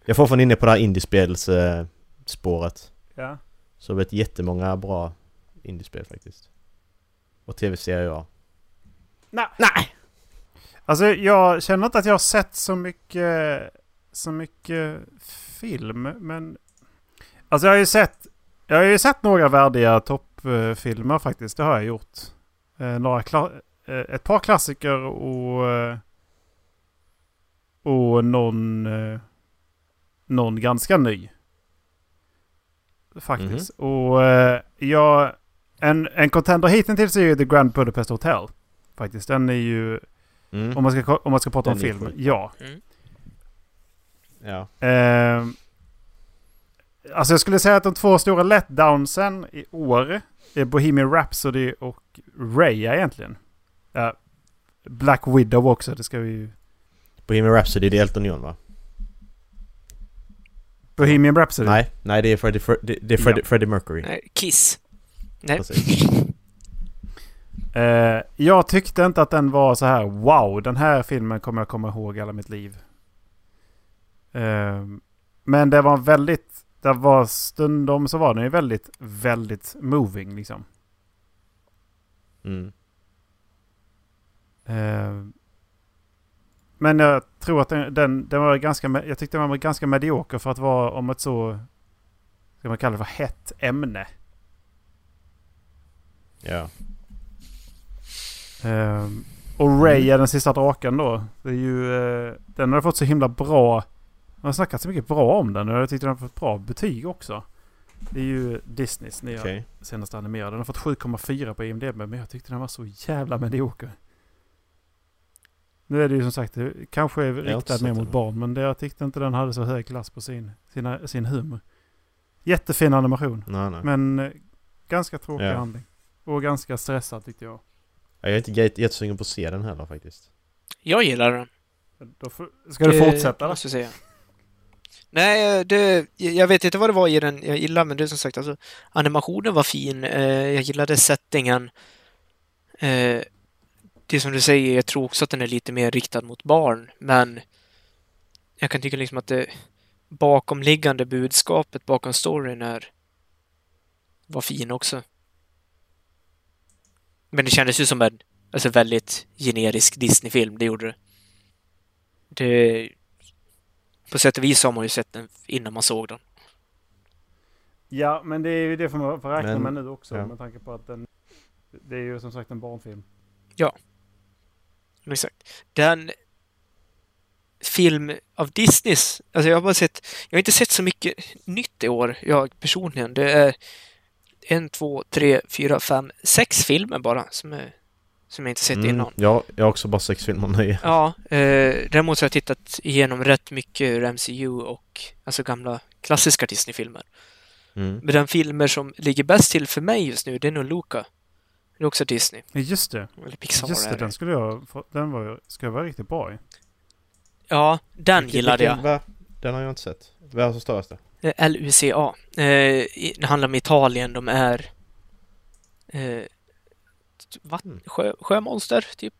Jag är fortfarande inne på det här indiespelsspåret. Ja. Så har blivit jättemånga bra indiespel faktiskt. Och tv-serier ja. Nej. Nej. Alltså jag känner inte att jag har sett så mycket, så mycket film. Men... Alltså jag har ju sett, jag har ju sett några värdiga toppfilmer faktiskt. Det har jag gjort. Eh, några eh, ett par klassiker och... Och någon... Eh, någon ganska ny. Faktiskt. Och eh, jag... En, en contender hittills är ju The Grand Budapest Hotel. Faktiskt. Den är ju... Mm. Om man ska, om man ska prata om Den är film. sjuk. Ja. Ja. Eh, alltså jag skulle säga att de två stora letdownsen i år är Bohemian Rhapsody och Raya egentligen. Ja, Black Widow också, det ska vi ju... Bohemian Rhapsody det är Elton John va? Bohemian Rhapsody? Nej, nej det är Freddie, Fre- det, är Freddie, Ja. Freddie Mercury. Nej, Kiss. Nej. (laughs) Eh, jag tyckte inte att den var så här wow, den här filmen kommer jag komma ihåg hela mitt liv. Eh, men det var väldigt, det var stundom så var den ju väldigt, väldigt moving liksom. Mm. Eh, men jag tror att den, den, den var ganska, jag tyckte den var ganska medioker för att vara om ett så, ska man kalla det för hett ämne. Ja. Eh, och Ray är den sista draken då. Det är ju, eh, den har fått så himla bra, man har snackat så mycket bra om den och jag tyckte den har fått bra betyg också. Det är ju Disneys nya Okej. senaste animerade. Den har fått 7,4 på IMDB men jag tyckte den var så jävla medioker. Nu är det ju som sagt, det kanske är sett mer mot barn men det, jag tyckte inte den hade så hög klass på sin, sina, sin humor. Jättefin animation Nej, nej. men eh, ganska tråkig Ja. handling. Och ganska stressad tyckte jag. Jag är inte jätte- jättesugen på att se den heller faktiskt. Jag gillar den. Då får, ska du Eh, fortsätta? Måste säga. Nej, det, jag vet inte vad det var i den jag gillar, men det är som sagt, alltså, animationen var fin. Eh, jag gillade settingen. Eh, det som du säger, jag tror också att den är lite mer riktad mot barn, men jag kan tycka liksom att det bakomliggande budskapet bakom storyn är var fin också. Men det kändes ju som en alltså, väldigt generisk Disney-film, det gjorde det. Det på sätt och vis har man ju sett den innan man såg den. Ja, men det är ju det man får räkna Men- med nu också ja. med tanke på att den... Det är ju som sagt en barnfilm. Exakt. Den film av Disneys, alltså jag har bara sett, jag har inte sett så mycket nytt i år, jag personligen. Det är en, två, tre, fyra, fem, sex filmer bara som, är, som jag inte sett Mm. innan. Ja, jag har också bara sex filmer nu. Ja, eh, däremot så har jag tittat igenom rätt mycket ur MCU och alltså gamla klassiska Disney-filmer. Mm. Men den filmer som ligger bäst till för mig just nu, det är nog Luca. Det är också Disney. Just det. Eller Pixar Just är det, den skulle jag... få- Den var, ska vara riktigt bra i. Ja, den Vilken- gillade jag. vilken- va? Den har jag inte sett. Vad är det som stavas det? Eh, LUCA. Eh, i- det handlar om Italien. De är eh, vatt- Mm. sjö, sjömonster, typ.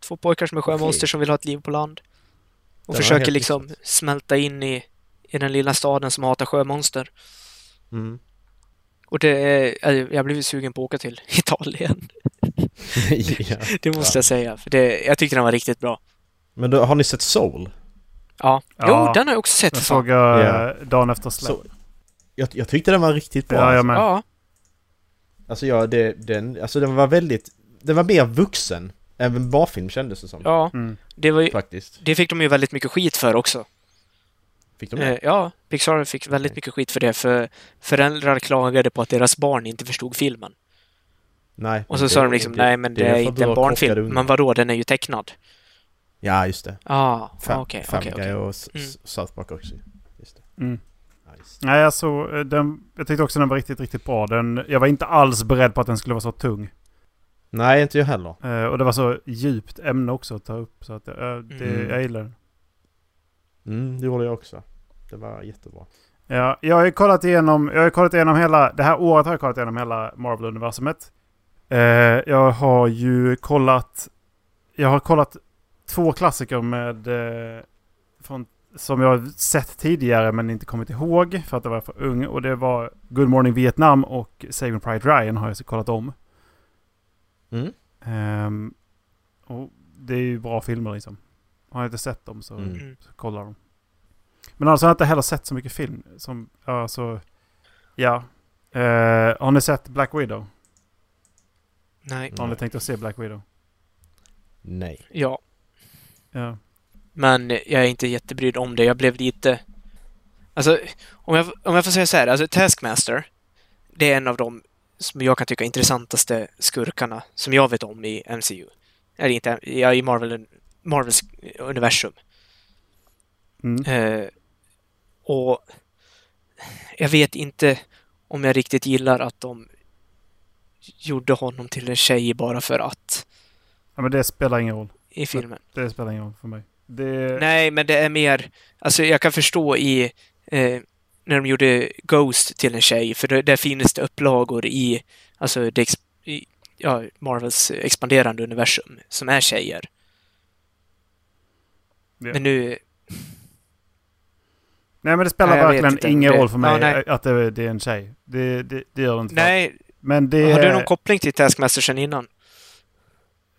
Två pojkar som är sjömonster Okej. som vill ha ett liv på land. Och Den jag försöker liksom missat. smälta in i, i den lilla staden som hatar sjömonster. Mm. Och det är, eh, jag blev sugen på att åka till (laughs) Italien. (laughs) ja. Det måste jag säga. För det, jag tyckte den var riktigt bra. Men då, har ni sett Soul? Ja. Ja. Jo, den har jag också sett. Den såg jag Ja. eh, dagen efter släpp. Så, jag, jag tyckte den var riktigt bra. Ja, jag med. Ja. Alltså ja, det, den, alltså den var väldigt... Den var mer vuxen än en barfilm kändes det som. ja. Mm. Det, var ju, Faktiskt. det fick de ju väldigt mycket skit för också. Fick de det? Eh, ja, Pixar fick väldigt mycket skit för det, för föräldrar klagade på att deras barn inte förstod filmen. Nej. Och så det- sa de liksom, det- nej men det, är för att inte en barnfilm. Men vadå, den är ju tecknad. Ja, just det. Ah, Fam, okej, Family Guy okej. och Mm. South Park också. Just det. Mm. Nice. Nej, alltså, eh, den, jag tyckte också den var riktigt, riktigt bra. Den, jag var inte alls beredd på att den skulle vara så tung. Nej, inte jag heller. Eh, och det var så djupt ämne också att ta upp. Så att, eh, det, Mm. jag gillar den. Mm, det gjorde jag också. Det var jättebra. Ja, jag har ju kollat igenom, jag har kollat igenom hela, det här året har jag kollat igenom hela Marvel-universumet. Eh, jag har ju kollat, jag har kollat två klassiker med, eh, från, som jag sett tidigare men inte kommit ihåg för att jag var för ung. Och det var Good Morning Vietnam och Saving Private Ryan har jag så kollat om. Mm. Ehm, och det är ju bra filmer liksom. Har jag inte sett dem så, Mm. Mm. så kollar dem. Men alltså jag har inte heller sett så mycket film. Som, alltså, ja. Eh, har ni sett Black Widow? Nej. Har ni tänkt att se Black Widow? Nej. Ja. Ja. Men jag är inte jättebrydd om det. Jag blev lite... Alltså, om jag, om jag får säga så här. Alltså, Taskmaster, det är en av de som jag kan tycka intressantaste skurkarna som jag vet om i MCU. Eller inte, ja, i Marvel, Marvels universum. Mm. Eh, och jag vet inte om jag riktigt gillar att de gjorde honom till en tjej bara för att ja. Men det spelar ingen roll. i filmen. Det spelar ingen roll för mig. Det, Nej, men det är mer... Alltså jag kan förstå i... Eh, när de gjorde Ghost till en tjej, för det, där finns det upplagor i, alltså det i, ja, Marvels expanderande universum som är tjejer. Ja. Men nu... nej men det spelar Nej, verkligen ingen roll för mig ja, att det, det är en tjej. Det, det, det gör det inte. Nej, Men det har du är... någon koppling till Taskmaster sen innan?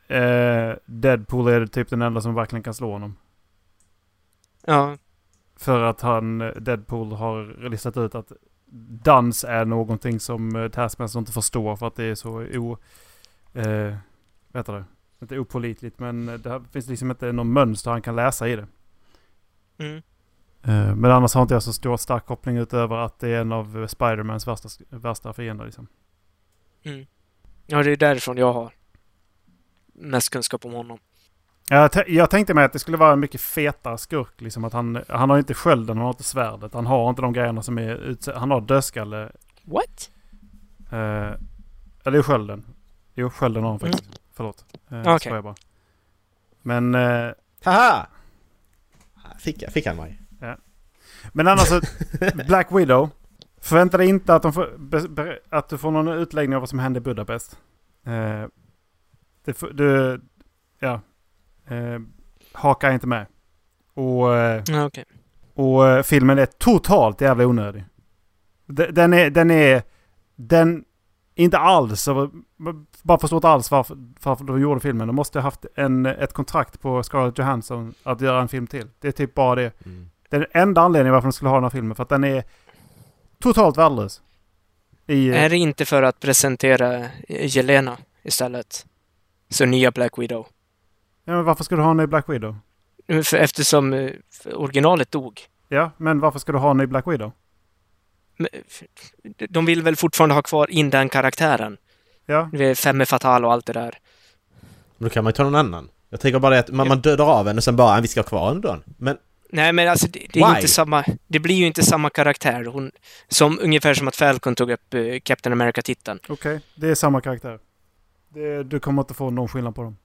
Eh, Deadpool är typ den enda som verkligen kan slå honom. Ja, För att han, Deadpool har listat ut att dans är någonting som eh, Taskmaster inte förstår för att det är så o... Eh, vad heter det? Inte opålitligt men det här finns liksom inte någon mönster han kan läsa i det. mm. Eh, men annars har inte jag så stor stark koppling utöver att det är en av Spidermans värsta, värsta fiender liksom. Mm. Ja, det är därifrån jag har mest kunskap om honom. Jag, jag tänkte mig att det skulle vara en mycket fetare skurk. Liksom att han, han har inte skölden, han har inte svärdet. Han har inte de grejerna som är utse- Han har dödskalle. What? Eh, eller skölden. Jo, skölden har han faktiskt. Förlåt. Eh, Okej. skojar bara. Men, eh, Haha! Fick, jag, fick han mig? men annars (laughs) Black Widow. Förvänta dig inte att, de får, be, att du får någon utläggning av vad som hände i Budapest. Eh, det, får- du, ja. Eh, haka inte med. Och... Eh, Ja, okej. Och eh, filmen är totalt jävla onödig. De- Den är, den är, den, inte alls, bara förstår inte alls varför, varför de gjorde filmen. De måste ha haft en, ett kontrakt på Scarlett Johansson att göra en film till. Det är typ bara det. Mm. Det är den enda anledningen varför de skulle ha den här filmen. För att den är totalt värdelös. I, Är det inte för att presentera eh, Jelena istället? Så nya Black Widow. ja, men varför ska du ha en ny Black Widow? För eftersom eh, originalet dog. Ja, men varför ska du ha en ny Black Widow? De vill väl fortfarande ha kvar in den karaktären? Ja, Det är Femme Fatale och allt det där. Men då kan man ju ta någon annan. Jag tänker bara att man, man dödar av henne och sen bara "Ah, vi ska ha kvar henne då. Men Nej, men alltså det, det är inte samma... Det blir ju inte samma karaktär. Hon, som ungefär som att Falcon tog upp eh, Captain America-titeln. okej. Det är samma karaktär. Det, du kommer inte få någon skillnad på dem.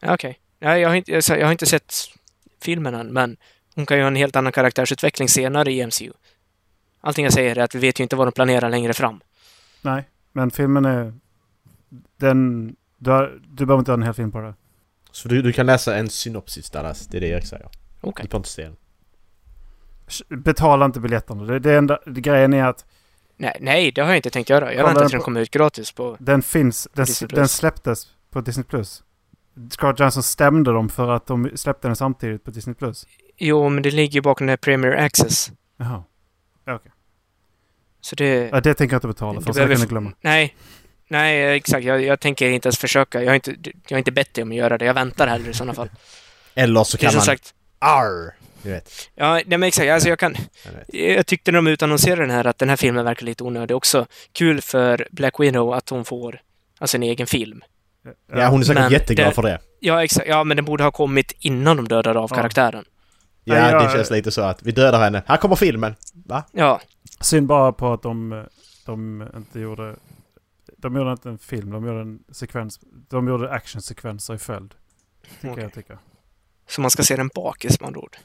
Ja, Okej. Ja, jag, har inte, jag, jag har inte sett filmen än, men hon kan ju ha en helt annan karaktärsutveckling senare i MCU. Allting jag säger är att vi vet ju inte vad de planerar längre fram. Nej, men filmen är... Den... Du, har, du behöver inte ha en hel film på det. Så du, du kan läsa en synopsis Dallas, det är det jag säger. Okej. Du får inte se den. Betala inte biljetterna. Det, det enda, det, grejen är att Nej, nej, det har jag inte tänkt göra. Jag väntar tills den kommer ut gratis på... den finns... Den, den släpptes på Disney+. Plus. Scarlett Johansson stämde dem för att de släppte den samtidigt på Disney+. Plus. Jo, men det ligger ju bakom den här Premier Access. Jaha. Så det... Ja, det tänker jag inte betala för, så jag kan glömma. Nej. Nej, exakt. Jag, jag tänker inte ens försöka. Jag har inte, jag har inte bett dig om att göra det. Jag väntar hellre i sådana fall. Eller så kan man... sagt... Arr! Du vet. Ja, nej, men exakt. Alltså jag kan... Jag. Jag tyckte när de utannonserade den här att den här filmen verkar lite onödig. Också kul för Black Widow att hon får alltså en egen film. Ja, hon är säkert Men jätteglad det- för det. Ja, exakt. Ja, men den borde ha kommit innan de dödade av Ja. karaktären. Ja, Nej, jag- det känns lite så att vi dödar henne. Här kommer filmen. Va? Ja, Synd bara på att de, de inte gjorde... De gjorde inte en film, de gjorde en sekvens. De gjorde actionsekvenser i följd. Tycker Okej. jag tycker. så man ska se den bakis med andra ord.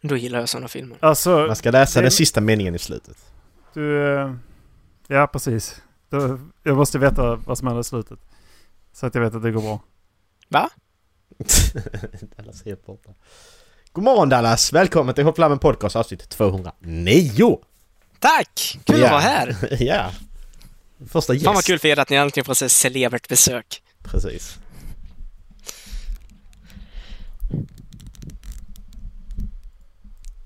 Då gillar jag sådana filmer. Alltså, Man ska läsa det- den sista meningen i slutet. du... eh, Ja, precis. Du, jag måste veta vad som händer i slutet. Så att jag vet att det går bra. Va? (laughs) Borta. God morgon Dallas! Välkommen till Hopplammen Podcast avsnitt 209! Tack! Kul Ja. att vara här! (laughs) ja. Första gäst. Fan vad kul för er att ni äntligen får se celebert besök. Precis.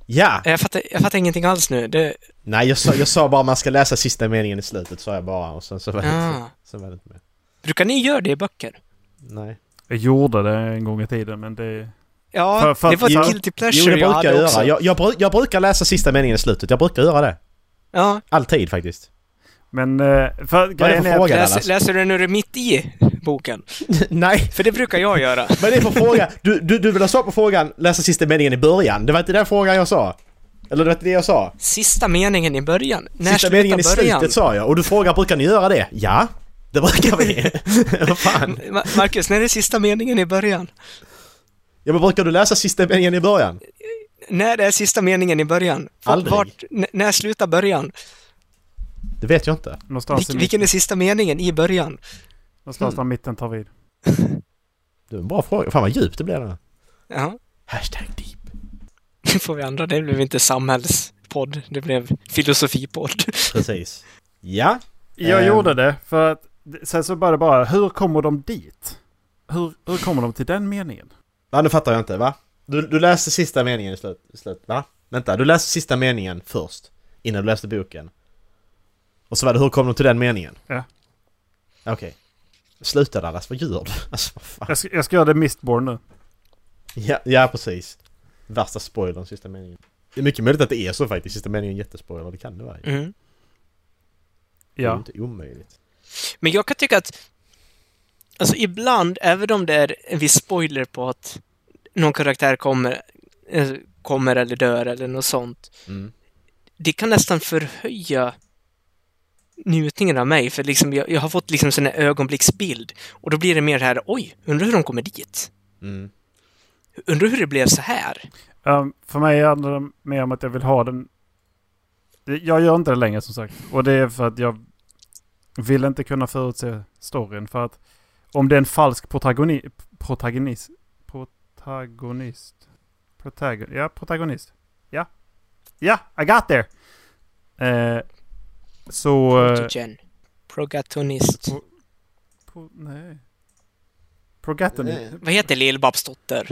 Ja! Jag fattar, jag fattar ingenting alls nu. Det, Nej, jag sa, jag sa bara man ska läsa sista meningen i slutet, sa jag bara. Och sen så var det, Ah. inte, sen var det inte mer. brukar ni göra det i böcker? Nej. Jag gjorde det en gång i tiden, men det... Ja, För- för det var jo, ett guilty Jo, pleasure det jag brukar jag göra. Jag, jag, jag brukar läsa sista meningen i slutet. Jag brukar göra det. Ja, Alltid faktiskt. Men... eh, För grejen för är... att- fråga? läs, Dallas. läser du när du är mitt i boken? (laughs) Nej, För det brukar jag göra. (laughs) vad är det för fråga? Du, du, du vill ha svar på frågan läsa sista meningen i början. Det var inte den frågan jag sa. Eller det var inte det jag sa. Sista meningen i början. När sista meningen i början? slutet sa jag. Och du frågar brukar ni göra det? Ja, det brukar vi. (laughs) Vad fan? Ma- Marcus, när är sista meningen i början? Ja, men brukar du läsa sista meningen i början? När är sista meningen i början? Aldrig. Vart, när slutar början? Det vet jag inte. Någonstans, Vil- vilken är sista meningen i början? någonstans där mitten tar vid. Det är en bra fråga. Fan vad djupt det blev det. Ja, Hashtag deep. nu får vi andra. Det blev inte samhällspodd. Det blev filosofipodd. Precis. Ja. Jag Ehm. gjorde det för att... Sen så bara det bara, hur kommer de dit? Hur, hur kommer de till den meningen? Ja, nu fattar jag inte. Va? Du, du läste sista meningen i slut, i slut. Va? Vänta, du läste sista meningen först. Innan du läste boken. Och så var det hur kom du till den meningen? Ja. Okej. Sluta Dallas, vad gör du? (laughs) Alltså vad fan. Jag ska, jag ska göra det Mistborn nu. Ja, ja, precis. Värsta spoilern, sista meningen. Det är mycket möjligt att det är så faktiskt. Sista meningen är jättespoiler. Det kan det vara. Mm. Det är ju Ja. inte omöjligt. Men jag kan tycka att Alltså ibland, även om det är en viss spoiler på att någon karaktär kommer, eh, kommer eller dör eller något sånt. Mm. Det kan nästan förhöja njutningen av mig, för liksom jag, jag har fått liksom sån här ögonblicksbild. Och då blir det mer här, oj, undrar hur de kommer dit? Mm. Undrar hur det blev så här? Um, för mig handlar det mer om att jag vill ha den... Jag gör inte det längre som sagt. Och det är för att jag vill inte kunna förutse storyn. För att om det är en falsk protagoni, protagonist... Protagonist? Protagon, ja, protagonist. Ja. Ja, I got there! Eh, så... eh, Protogen. Progatonist. pro, nej. Progatonist. Nej. Vad heter Lill-Babs dotter?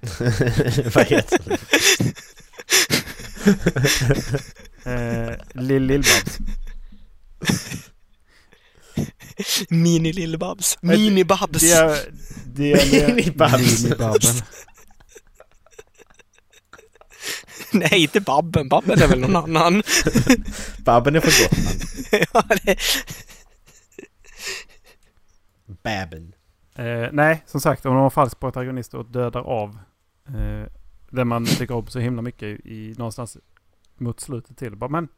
(laughs) vad heter det? Eh, (laughs) (laughs) Lill Lill-Babs. Men Mini-Babs. Det är... Det är (laughs) Mini-Babs. Mini-Babben. Nej, inte Babben. Babben är väl någon annan. (laughs) Babben är från Gotland. ja, det... Babben. Eh, nej, som sagt, om de har falsk protagonist och dödar av eh, det man tycker om så himla mycket i, i någonstans mot slutet till. Bara, men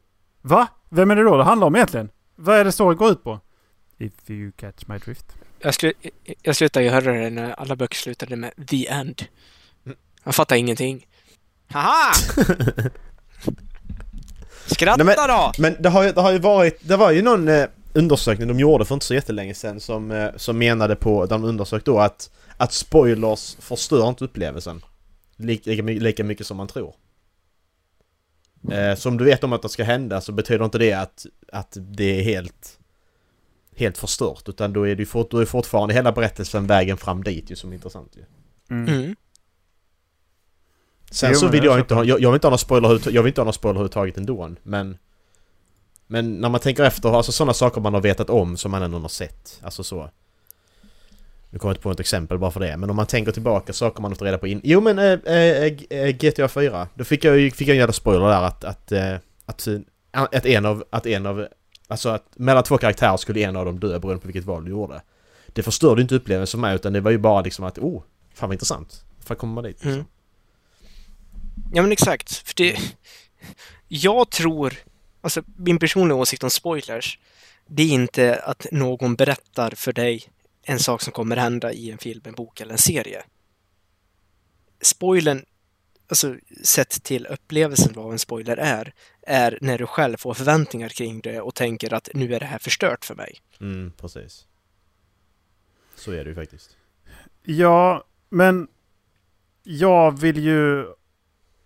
va? Vem är det då det handlar om egentligen? Vad är det storyn går ut på? If you catch my drift. Jag, slu... jag slutade ju höra det när alla böcker slutade med The End. Jag fattar ingenting. Haha! (laughs) Skratta Nej, men- då! Men det har ju, det har ju varit, det var ju någon eh, undersökning de gjorde för inte så jättelänge sedan som, eh, som menade på, de undersökte då att, att spoilers förstör inte upplevelsen. Lika, lika mycket som man tror. Eh, så om du vet om att det ska hända så betyder inte det att, att det är helt, helt förstört. Utan då är det ju fort, då är fortfarande hela berättelsen vägen fram dit ju som är intressant ju. Mm. Mm. Sen Jo, så vill jag jag inte ha, jag, jag vill inte ha någon spoiler jag vill inte ha någon spoiler överhuvudtaget ändå, men... Men när man tänker efter, alltså sådana saker man har vetat om som man ändå har sett, alltså så. Nu kommer jag inte på ett exempel bara för det, men om man tänker tillbaka saker man har fått reda på in... Jo men äh, äh, GTA 4, då fick jag ju fick jag en jävla spoiler där att... Att, äh, att, äh, att en av... Att en av... Alltså att mellan två karaktärer skulle en av dem dö beroende på vilket val du gjorde. Det förstörde inte upplevelsen för mig utan det var ju bara liksom att oh, fan vad intressant. Fan kommer man dit liksom. Mm. Ja, men exakt. För det... Jag tror... Alltså, min personliga åsikt om spoilers, det är inte att någon berättar för dig en sak som kommer hända i en film, en bok eller en serie. Spoilern, alltså sett till upplevelsen vad en spoiler är, är när du själv får förväntningar kring det och tänker att nu är det här förstört för mig. Mm, precis. Så är det ju faktiskt. Ja, men jag vill ju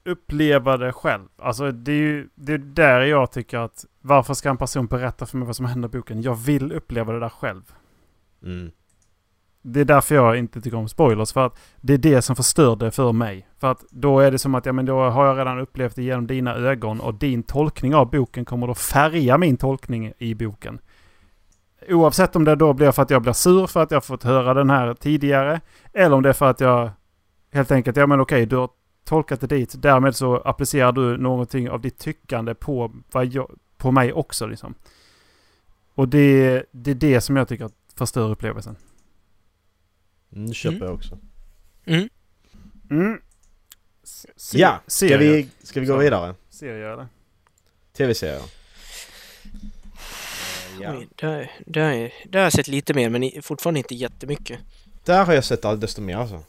uppleva det själv. Alltså det är ju det är där jag tycker att varför ska en person berätta för mig vad som händer i boken? Jag vill uppleva det där själv. Mm. Det är därför jag inte tycker om spoilers. För att det är det som förstör det för mig. För att då är det som att ja, men då har jag redan upplevt det genom dina ögon och din tolkning av boken kommer då färga min tolkning i boken. Oavsett om det då blir för att jag blir sur för att jag fått höra den här tidigare. Eller om det är för att jag helt enkelt, ja men okej, du har tolkat det dit. Därmed så applicerar du någonting av ditt tyckande på, vad jag, på mig också. Liksom. Och det, det är det som jag tycker förstör upplevelsen. Mm, det köper Mm. jag också. Mm. Mm. Se- Ja, ska vi, ska vi gå vidare? Serier eller? Tv-serier. Ja. Oj, det, har- det, har jag- sett lite mer, men fortfarande inte jättemycket. Där har jag sett allt desto mer alltså.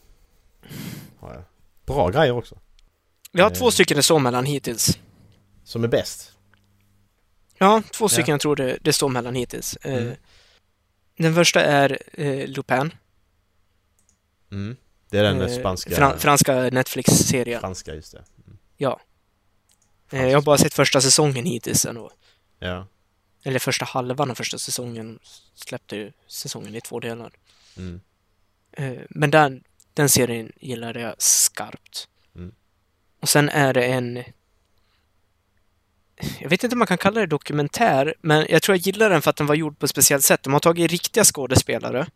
Har jag. Bra grejer också. Vi har Eh. två stycken det står mellan hittills. Som är bäst. Ja, två stycken Ja. jag tror det, det står mellan hittills. Eh, Mm. Den första är eh, Lupin. Mm. Det är den Eh, spanska... Fran, franska Netflix-serien. franska, just det. Mm. Eh, jag har bara sett första säsongen hittills ändå. Ja. Eller första halvan av första säsongen. Släppte ju säsongen i två delar. Mm. Eh, men den, den serien gillade jag skarpt. Mm. Och sen är det en... Jag vet inte om man kan kalla det dokumentär, men jag tror jag gillar den för att den var gjord på ett speciellt sätt. De har tagit riktiga skådespelare,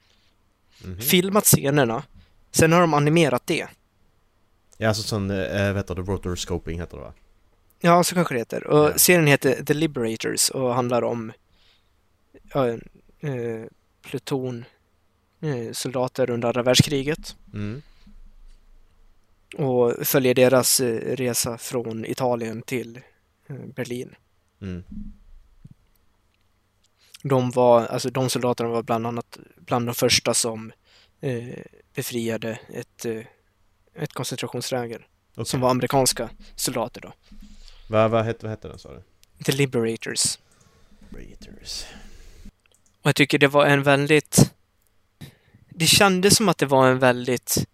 Mhm. filmat scenerna, sen har de animerat det. Ja, alltså sån, äh, heter det, rotoscoping heter det va? Ja, så kanske det heter. Och Ja. serien heter The Liberators och handlar om ja, eh, pluton eh, soldater under andra världskriget Mm. och följer deras eh, resa från Italien till eh, Berlin. Mm. De var, alltså de soldaterna var bland annat bland de första som befriade ett, eh, ett koncentrationsläger Okej. som var amerikanska soldater då. Vad, vad, hette, vad hette den sa du? The Liberators. Raiders. Och jag tycker det var en väldigt... Det kändes som att det var en väldigt...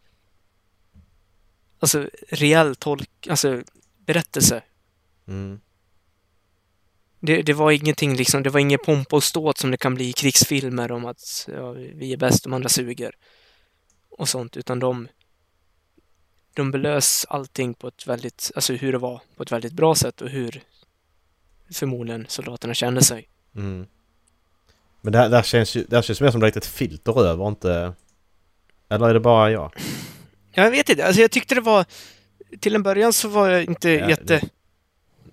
Alltså reell tolk... Alltså berättelse. Mm. Det, det var ingenting liksom, det var inget pompa och ståt som det kan bli i krigsfilmer om att ja, vi är bäst, de andra suger. Och sånt, utan de... De belös allting på ett väldigt, alltså hur det var, på ett väldigt bra sätt och hur förmodligen soldaterna kände sig. Mm. Men det här, det här känns ju, det här känns mer som är ett filter över, inte... Eller är det bara jag? Jag vet inte, alltså jag tyckte det var... Till en början så var jag inte Ja, jätte... det-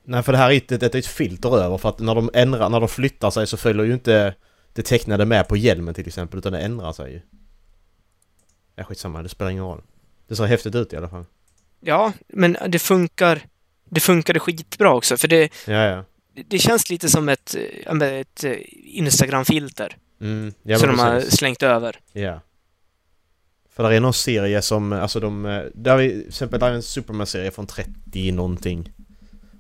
Nej för det här är ett, är ett filter över för att när de ändrar, när de flyttar sig så följer ju inte det tecknade med på hjälmen till exempel utan det ändrar sig ju. Ja skitsamma, det spelar ingen roll. Det ser häftigt ut i alla fall. Ja, men det funkar. Det funkade skitbra också, för det, Ja ja. det känns lite som ett, eh, ett eh, Instagram-filter Mm, ja som de har slängt över. Ja. För där är någon serie som, alltså de, eh, där är till exempel där är en Superman-serie från 30 någonting.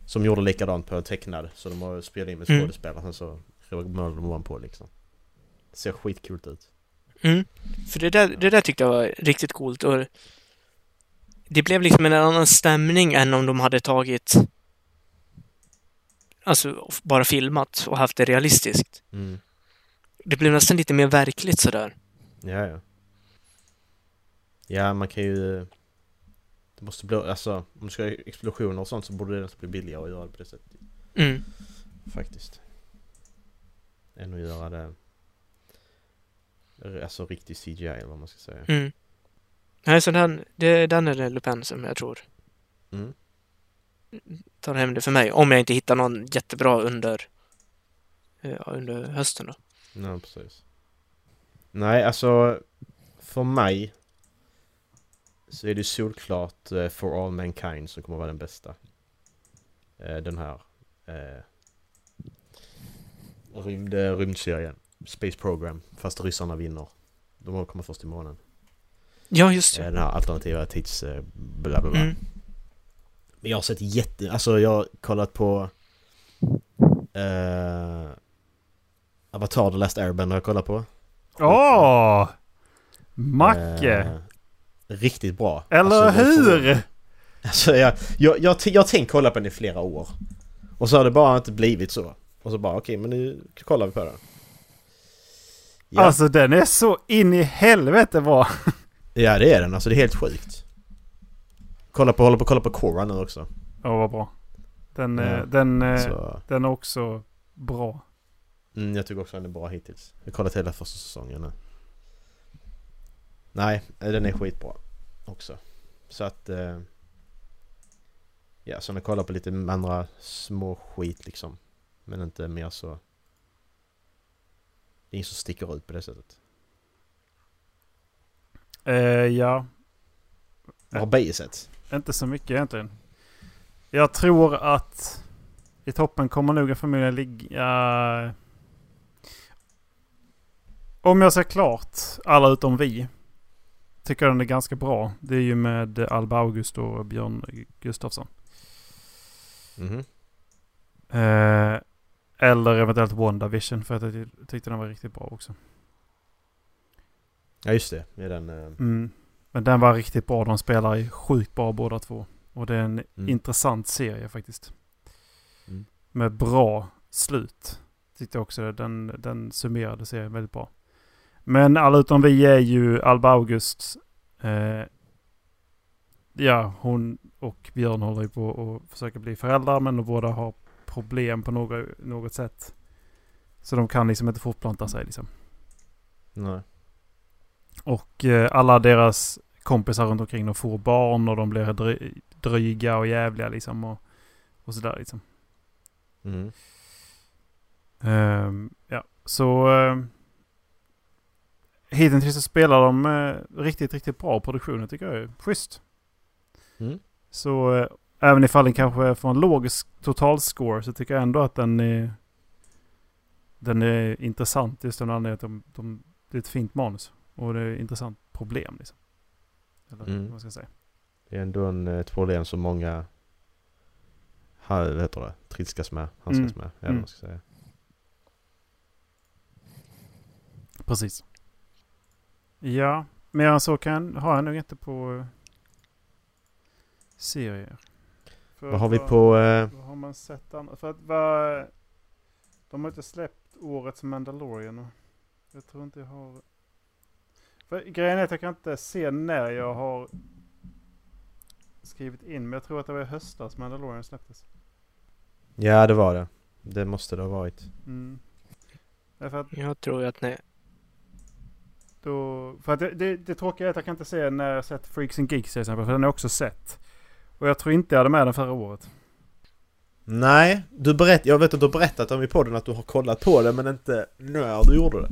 Som gjorde likadant på tecknad. Så de har spelat in med Mm. skådespelare sen så målade de ovanpå liksom. Det ser skitcoolt ut. Mm. För det där, det där tyckte jag var riktigt coolt och det blev liksom en annan stämning än om de hade tagit alltså bara filmat och haft det realistiskt. Mm. Det blev nästan lite mer verkligt sådär. Ja, ja. Ja, man kan ju... De Det måste bli, alltså om du ska ha explosioner och sånt så borde det nästan bli billigare att göra det på det sättet. Mm. Faktiskt. Än att göra det... Alltså riktig CGI eller vad man ska säga. Mm. Nej, så den, det, den är det Lupin som jag tror Mm. tar hem det för mig. Om jag inte hittar någon jättebra under, ja, under hösten då. Ja, precis. Nej, alltså för mig så är det solklart eh, For All Mankind som kommer vara den bästa. Eh, Den här eh, rymd, eh, rymdserien. Space Program. Fast ryssarna vinner. De kommer först i månaden. Ja, just Eh, det. Den här alternativa tids... eh, Bla bla bla. Mm. Men jag har sett jätte... Alltså jag har kollat på... Eh, Avatar The Last Airbender har jag kollat på. Åh! Macke! Eh, riktigt bra. Eller Alltså, de får- hur? Alltså jag, jag, jag, jag har tänkt kolla på den i flera år. Och så har det bara inte blivit så. Och så bara okej men nu kollar vi på den. Ja, Alltså den är så in i helvete bra. (laughs) ja det är den. Alltså det är helt sjukt. Kolla på, håller på kolla på Korra nu också. Åh vad bra. Den, eh, Ja, den, eh, Så, den är också bra. mm, jag tycker också den är bra hittills. Jag har kollat hela första säsongen nu. Nej, eh, den är skitbra också. Så att... Eh, ja, så jag kollar på lite andra små skit liksom. Men inte mer så... Inget som sticker ut på det sättet. Eh, ja, Vad har Beijer sett? inte så mycket egentligen. Jag tror att i toppen kommer nog förmodligen ligga... Om jag ser klart alla utom vi. Tycker den är ganska bra. Det är ju med Alba August och Björn Gustafsson. Mhm. Eh, eller eventuellt WandaVision för att jag ty- tyckte den var riktigt bra också. Ja just det, med den... Eh, Mm. Men den var riktigt bra. De spelar ju sjukt bra båda två. Och det är en Mm. intressant serie faktiskt. Mm. Med bra slut. Tyckte jag också. Den, den summerade serien väldigt bra. Men alla utom vi är ju Alba August. Eh, ja, hon och Björn håller ju på att försöka bli föräldrar. Men de båda har problem på något, något sätt. Så de kan liksom inte fortplanta sig liksom. nej. Och eh, alla deras kompisar runt omkring de får barn och de blir dry- dryga och jävliga liksom. Och, och sådär liksom. Mhm. Ehm, ja, så... Uh, Hittills så spelar de eh, riktigt, riktigt bra. Produktionen tycker jag schysst. Mm. Så eh, även ifall den kanske får en låg totalscore så tycker jag ändå att den är... Den är intressant just av den anledningen att de, de, det är ett fint manus. Och det är ett intressant problem liksom. Eller Mm. vad ska jag säga. Det är ändå en, ett problem som många... Ha, vad heter det? Trilskas med, handskas Mm. med. Ja, Mm. vad man ska säga. Precis. Ja, mer än så kan, har jag nog inte på eh, serier. För Vad har vi på... Eh, Vad har man sett annat? För att vad... De har inte släppt årets Mandalorian. Jag tror inte jag har... För grejen är att jag kan inte se när jag har skrivit in. Men jag tror att det var i höstas Mandalorian släpptes. ja, det var det. Det måste det ha varit. Mm. Därför att Jag tror att nej. Då, för att det, det, det tråkiga är att jag kan inte se när jag sett Freaks and Geeks till exempel. För den har jag också sett. Och jag tror inte jag hade med den förra året. Nej, du berätt, jag vet att du har berättat om i podden att du har kollat på det men inte när du gjorde det.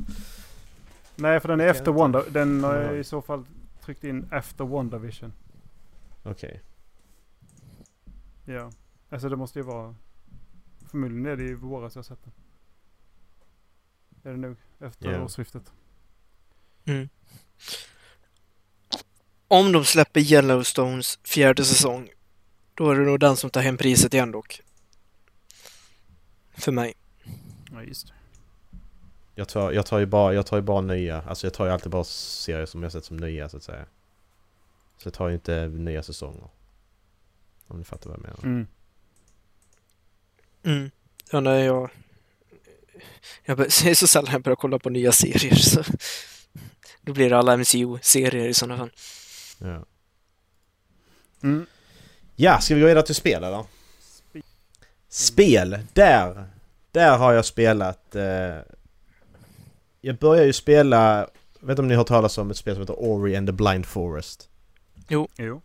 Nej, för den är efter Wanda. Den har jag Ja. i så fall tryckt in efter WandaVision. Okej. Ja. Alltså det måste ju vara... Förmodligen är det i våras jag sett den. Är det nog. Efter Ja. årsskiftet. Mm. Om de släpper Yellowstones fjärde säsong, då är det nog den som tar hem priset igen dock. För mig. Ja, just det. Jag tar, jag tar ju bara, jag tar ju bara nya. Alltså jag tar ju alltid bara serier som jag sett som nya så att säga. Så jag tar ju inte nya säsonger. Om ni fattar vad jag menar. Mm. Mm. Ja, nej, jag... Jag (laughs) är så sällan jag börjar kolla på nya serier så... (laughs) Då blir det alla MCU-serier i sådana fall. Ja. Mm. Ja, ska vi gå vidare till spel eller? Spel, där! Där har jag spelat... Eh, jag började ju spela... Jag vet inte om ni har hört talas om ett spel som heter Ori and the Blind Forest? Jo.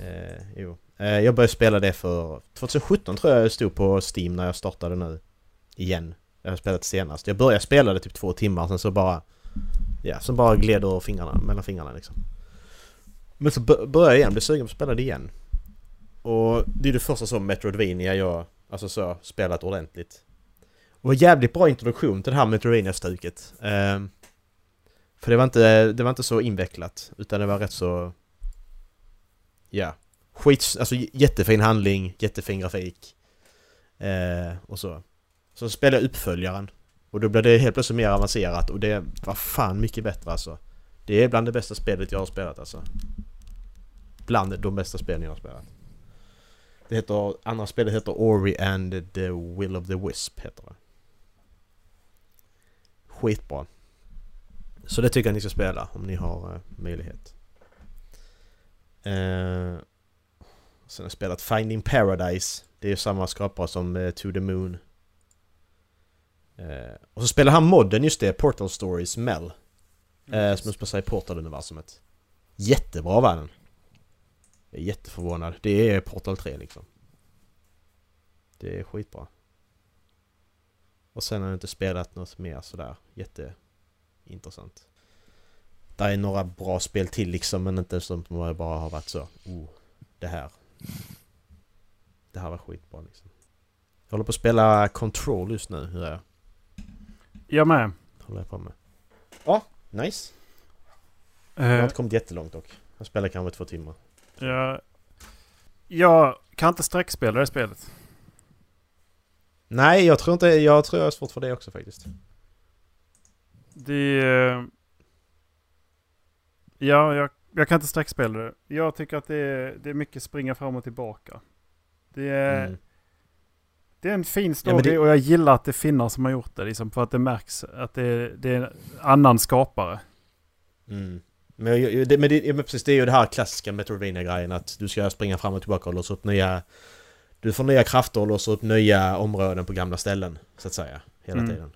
Eh, jo. Eh, jag började spela det för 2017 tror jag det stod på Steam när jag startade nu. Igen. Jag har spelat senast. Jag började spela det typ två timmar sen så bara... Ja, sen bara gled ur fingrarna, mellan fingrarna liksom. Men så börjar började jag igen, blev sugen på att spela det igen. Och det är det första som Metroidvania jag, alltså så, spelat ordentligt. Och jävligt bra introduktion till det här Metroidvania-stuket. Eh, för det var, inte, det var inte så invecklat, utan det var rätt så... Ja. Skit, alltså jättefin handling, jättefin grafik. Eh, och så. Så spelade jag uppföljaren. Och då blev det helt plötsligt mer avancerat och det var fan mycket bättre alltså. Det är bland det bästa spelet jag har spelat alltså. Bland de bästa spelen jag har spelat. Det heter, andra spelet heter Ori and the Will of the Wisp heter det. Skitbra. Så det tycker jag ni ska spela om ni har eh, möjlighet. Eh, sen har jag spelat Finding Paradise. Det är ju samma skapare som eh, To the Moon. Eh, och så spelar han modden, just det, Portal Stories Mel. Eh, som utspelar sig i Portal-universumet. Jättebra var den. Jag är jätteförvånad. Det är Portal 3 liksom. Det är skitbra. Och sen har jag inte spelat något mer sådär jätteintressant. Det är några bra spel till liksom men inte som bara har varit så oh, det här. Det här var skitbra liksom. Jag håller på att spela Control just nu, hur är jag? Jag med. Håller jag på med. Ja, nice. Jag har Eh, inte kommit jättelångt dock. Jag spelar kanske två timmar. Jag, jag kan inte sträckspela det spelet. Nej, jag tror inte... Jag tror jag har svårt för det också faktiskt. Det... eh, Ja, jag, jag kan inte sträckspela det. Jag tycker att det är, det är mycket springa fram och tillbaka. Det är, Mm. det är en fin Ja, story men det- och jag gillar att det är finnar som har gjort det. Liksom, för att det märks att det, är- det är en annan skapare. Mm. Men, det, men, det, men precis, det är ju det här klassiska Metroidvania-grejen att du ska springa fram och tillbaka och låsa upp nya... Du får nya krafter och låsa upp nya områden på gamla ställen, så att säga. Hela Mm. tiden.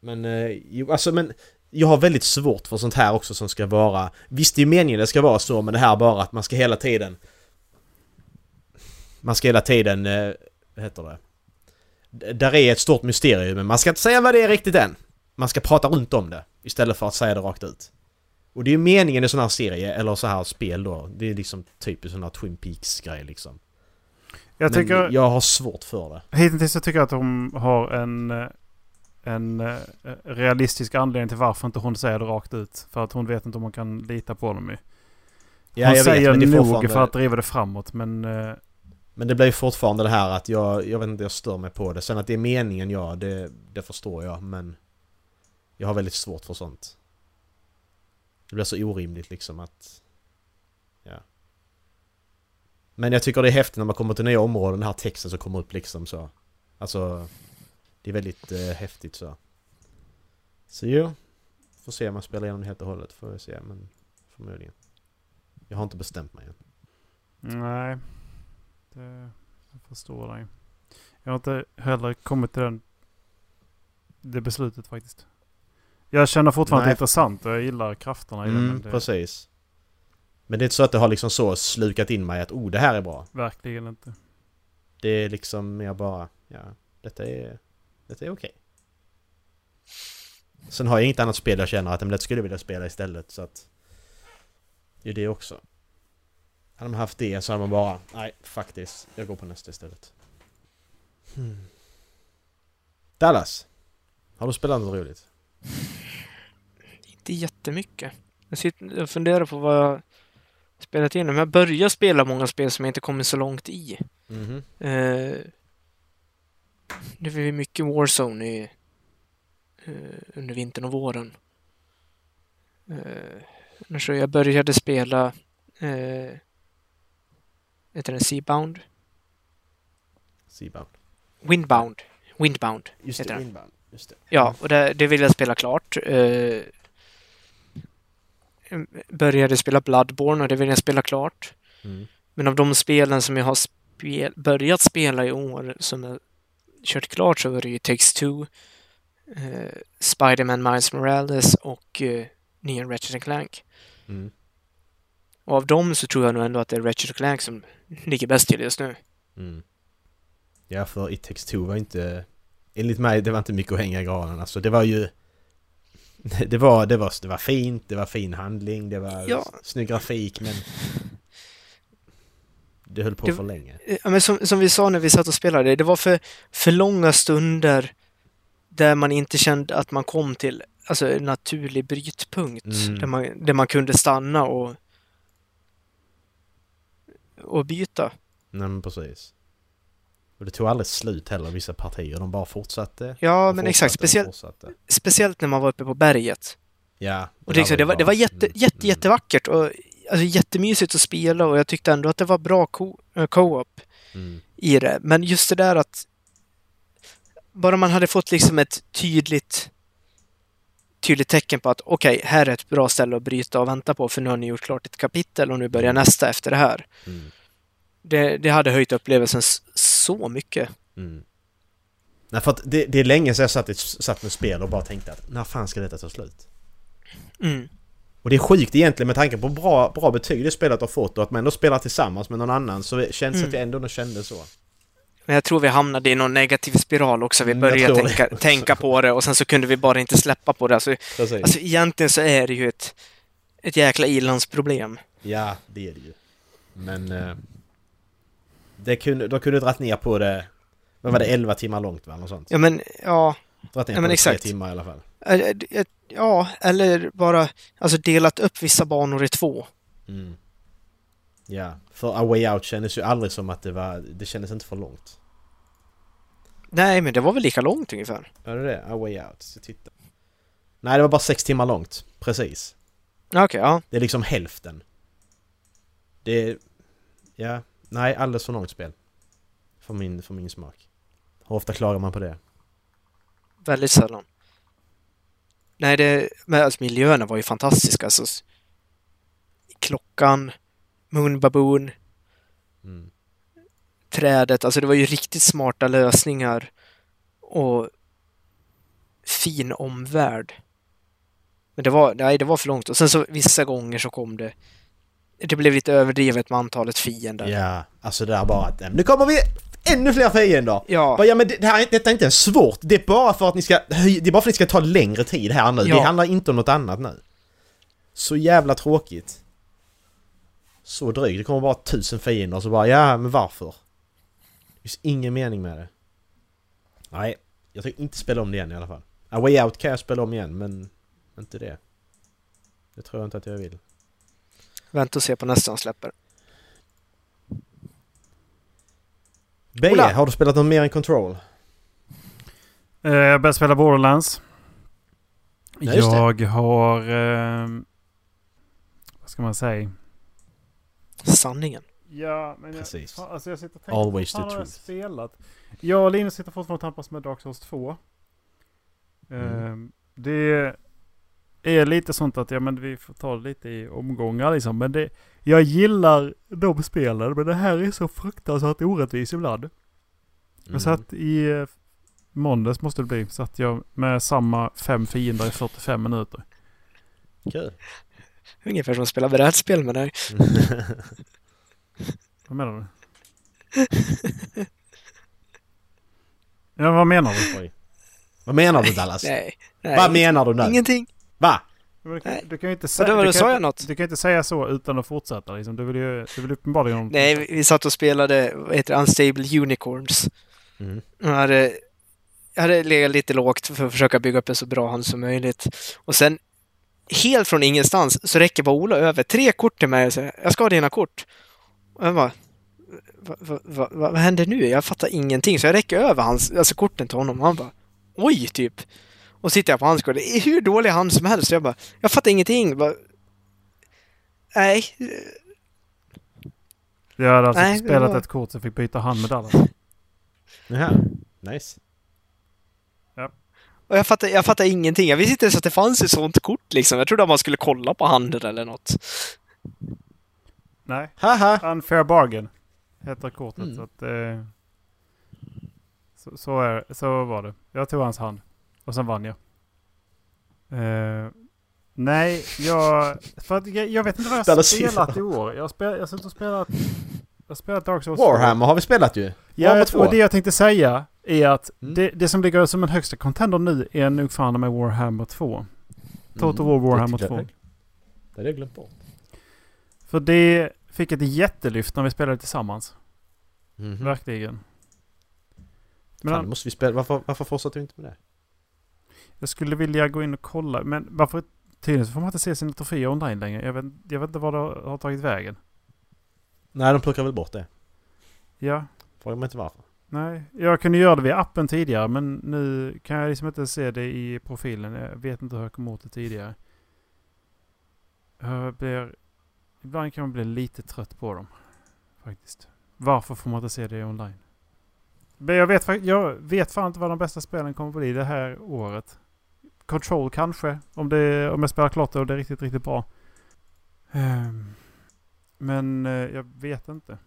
Men, eh, jo, alltså men... Jag har väldigt svårt för sånt här också som ska vara... Visst, det är ju meningen det ska vara så, men det här bara att man ska hela tiden... Man ska hela tiden... Eh, vad heter det? Där är ett stort mysterium, men man ska inte säga vad det är riktigt än. Man ska prata runt om det, istället för att säga det rakt ut. Och det är ju meningen i sån här serie, eller så här spel då. Det är liksom typiskt sån här Twin Peaks-grej liksom. Jag Men tycker, jag har svårt för det. hittills så tycker jag att de har en, en eh, realistisk anledning till varför inte hon säger det rakt ut. För att hon vet inte om man kan lita på dem. ju. Ja, hon jag säger vet, men nog fortfarande... för att driva det framåt men... eh, Men det blir ju fortfarande det här att jag, jag vet inte, jag stör mig på det. Sen att det är meningen, ja, det, det förstår jag, men... Jag har väldigt svårt för sånt. Det blir så orimligt liksom att... Ja. Men jag tycker det är häftigt när man kommer till nya områden, den här texten som kommer upp liksom så. Alltså... Det är väldigt eh, häftigt så. Så jo. Får se om man spelar igenom det helt och hållet, får jag se, men... Förmodligen. Jag har inte bestämt mig än. Nej. Det, jag förstår dig. Jag har inte heller kommit till den, det beslutet faktiskt. Jag känner fortfarande att det är Nej. intressant och jag gillar krafterna i. Mm, Men det precis. Men det är inte så att det har liksom så slukat in mig att oh, det här är bra. verkligen inte. Det är liksom mer bara, ja, detta är, detta är okej. Sen har jag inget annat spel jag känner att men det skulle jag vilja spela istället så att... Det är det också. Hade man haft det så hade man bara, nej, faktiskt, jag går på nästa istället. Hmm. Dallas! Har du spelat något roligt? Inte jättemycket. Jag, sitter, jag funderar på vad jag spelat in. Men jag börjar spela många spel som jag inte kommit så långt i. Mhm. Eh, det ju mycket Warzone i, eh, under vintern och våren. Eh, så jag började spela eh, heter den Seabound? Seabound. Windbound. Windbound. Just det. Windbound. Just det. Ja, och det, det vill jag spela klart. Eh, började spela Bloodborne och det vill jag spela klart. Mm. Men av de spelen som jag har spel, börjat spela i år som jag kört klart så är det ju Takes Two, eh, Spider-Man Miles Morales och eh, nya Ratchet Clank. Mm. Och av dem så tror jag nog ändå att det är Ratchet Clank som ligger bäst till just nu. Mm. Ja, för It takes two var inte... Enligt mig, det var inte mycket att hänga i granen. Alltså det var ju... (laughs) Det var, det, var, det var fint, det var fin handling, det var Ja. snygg grafik men... Det höll på Det- för länge. Ja, men som, som vi sa när vi satt och spelade, det var för, för långa stunder där man inte kände att man kom till alltså, en naturlig brytpunkt. Mm. Där, man, där man kunde stanna och, och byta. Nej men precis. Och det tog aldrig slut heller, vissa partier. De bara fortsatte. Ja, men exakt. Speciellt, speciellt när man var uppe på berget. Ja. Och det, det, var, det var jätte, Mm, jätte, mm. jättevackert och alltså, jättemysigt att spela och jag tyckte ändå att det var bra eh, co-op Mm. i det. Men just det där att bara man hade fått liksom ett tydligt tydligt tecken på att okej, här är ett bra ställe att bryta och vänta på för nu har ni gjort klart ett kapitel och nu börjar nästa efter det här. Mm. Det, det hade höjt upplevelsen så mycket. Mm. Nej, för att det, det är länge sedan jag satt, satt med spel och bara tänkte att när fan ska detta ta slut? Mm. Och det är sjukt egentligen med tanke på bra, bra betyg det spelet har fått och att man ändå spelar tillsammans med någon annan så känns det Mm. att jag ändå kände så. Men jag tror vi hamnade i någon negativ spiral också. Vi Mm, började tänka, tänka på det och sen så kunde vi bara inte släppa på det. Alltså, Precis. alltså egentligen så är det ju ett, ett jäkla ilandsproblem. Ja, det är det ju. Men... Eh, det kunde, de kunde dragit ner på det... Vad var det? 11 timmar långt va? Något sånt? Ja men, ja. Dragit ner ja, på men det exakt. tre timmar i alla fall. Ja, eller bara alltså delat upp vissa banor i två. Mm. Ja, för A Way Out kändes ju aldrig som att det var... Det kändes inte för långt. Nej, men det var väl lika långt ungefär. Var det det? A Way Out? Så titta. Nej, det var bara sex timmar långt. Precis. Okej, ja. Det är liksom hälften. Det är... Ja. Nej, alldeles för långt spel. För min, för min smak. Hur ofta klagar man på det? Väldigt sällan. Nej, det, men alltså miljöerna var ju fantastiska. Alltså, klockan, Moon Baboon, Mm. trädet. Alltså det var ju riktigt smarta lösningar och fin omvärld. Men det var, nej, det var för långt. Och sen så vissa gånger så kom det det blev lite överdrivet med antalet fiender. Ja, alltså det där bara att "Nej, nu kommer vi ännu fler fiender! Ja. Bara, ja men det, det här, är- detta är inte ens svårt, det är bara för att ni ska det är bara för att ni ska ta längre tid här nu. Ja. Det handlar inte om något annat nu. Så jävla tråkigt. Så drygt, det kommer bara tusen fiender så bara ja, men varför? Det finns ingen mening med det. Nej, jag tänker inte spela om det igen i alla fall. A Way Out kan jag spela om igen, men inte det. Det tror jag inte att jag vill. Vänta och se på nästa han släpper. B, Ola. har du spelat något mer än Control? Eh, Jag började spela Borderlands. Ja, jag har... Eh, vad ska man säga? Sanningen. Ja, men Precis. Jag, alltså jag sitter och tänker, Always the har jag truth. spelat? Jag och Linus sitter fortfarande och tampas med Dark Souls 2. Mm. Eh, det är lite sånt att ja, men vi får ta det lite i omgångar liksom. Men det, jag gillar de spelen, men det här är så fruktansvärt orättvist ibland. Mm. Jag satt i eh, måndags måste det bli, satt jag med samma fem fiender i 45 minuter. Kul. Ungefär som att spela brädspel med dig. (laughs) Vad menar du? ja, vad menar du? Oj. Vad menar du Dallas? Nej. nej Vad menar du nu? Ingenting. Va? Du du kan ju inte säga... vadå, du kan sa jag? Du kan ju inte säga så utan att fortsätta liksom. Du vill ju, du vill uppenbarligen... Nej, vi, vi satt och spelade, vad heter det, Unstable Unicorns. Mm. Jag hade, jag hade legat lite lågt för att försöka bygga upp en så bra hand som möjligt. Och sen, helt från ingenstans, så räcker bara Ola över tre kort till mig och säger jag ska ha dina kort. Och jag bara, va, va, va, vad händer nu? Jag fattar ingenting. Så jag räcker över hans, alltså korten till honom och han bara, oj, typ. Och sitter jag på hans det är hur dålig hand som helst. Så jag bara, jag fattar ingenting. Bara, Nej, Jag hade alltså Nej, spelat var- ett kort så jag fick byta hand med Dallas. (laughs) Jaha. Nice. Och jag fattar, jag fattar ingenting. Jag visste inte ens att det fanns ett sånt kort liksom. Jag trodde att man skulle kolla på handen eller något. Nej, Haha! Unfair Bargain heter kortet. Mm. Så, att, eh, så, så, är, så var det. Jag tog hans hand och sen vann jag. Eh, nej, jag, för att jag, jag vet inte vad jag har spelat i år. Jag har, spel, jag har och spelat... Jag har spelat Dark Souls 2. Warhammer har vi spelat ju. Ja, Warhammer jag, 2. och det jag tänkte säga är att Mm. det, det som ligger som en högsta contender nu är nog fan med Warhammer 2. Total War Mm, Warhammer det- 2. Det hade jag glömt bort. För det fick ett jättelyft när vi spelade tillsammans. Mhm. Verkligen. Men Fan, det måste vi spela. Varför, varför fortsätter vi inte med det? Jag skulle vilja gå in och kolla. Men varför? Tydligen så får man inte se sina troféer online längre. Jag vet, jag vet inte vad det har tagit vägen. Nej, de plockar väl bort det. Ja, Fråga mig inte varför. nej. Jag kunde göra det via appen tidigare men nu kan jag liksom inte se det i profilen. Jag vet inte hur jag kom åt det tidigare. Jag blir... Ibland kan man bli lite trött på dem. Faktiskt. Varför får man inte se det online? Men jag vet, jag vet fan inte vad de bästa spelen kommer att bli det här året. Control kanske. Om, det, om jag spelar klart det och det är riktigt, riktigt bra. Ehm, men eh, jag vet inte.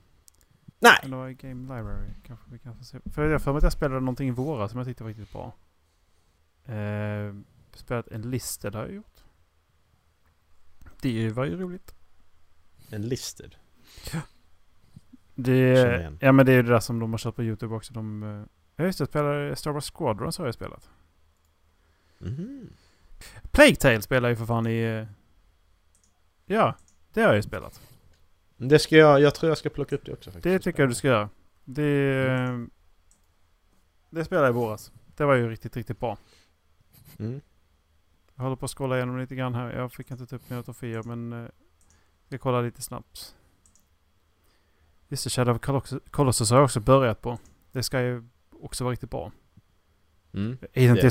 Nej! Eller i Game Library kanske vi kan få se. För jag för mig att jag spelade någonting i våras som jag tyckte var riktigt bra. Uh, spelat en listed har jag gjort. Det var ju roligt. En listed. Det, Känner igen. ja men det är ju det där som de har kört på YouTube också. De, eh, ja just det, jag spelar Star Wars Squadron så har jag spelat. Mhm. Plague Tale spelar ju för fan i... eh, Ja, det har jag ju spelat. Det ska jag, jag tror jag ska plocka upp det också faktiskt. Det tycker jag du ska göra. Det, eh, det spelade jag i våras. Det var ju riktigt, riktigt bra. Mm. Jag håller på att scrolla igenom lite grann här. Jag fick inte ta upp mina troféer men eh, ska kolla lite snabbt. Just det, Shadow of Colossus har jag också börjat på. Det ska ju också vara riktigt bra. Mm.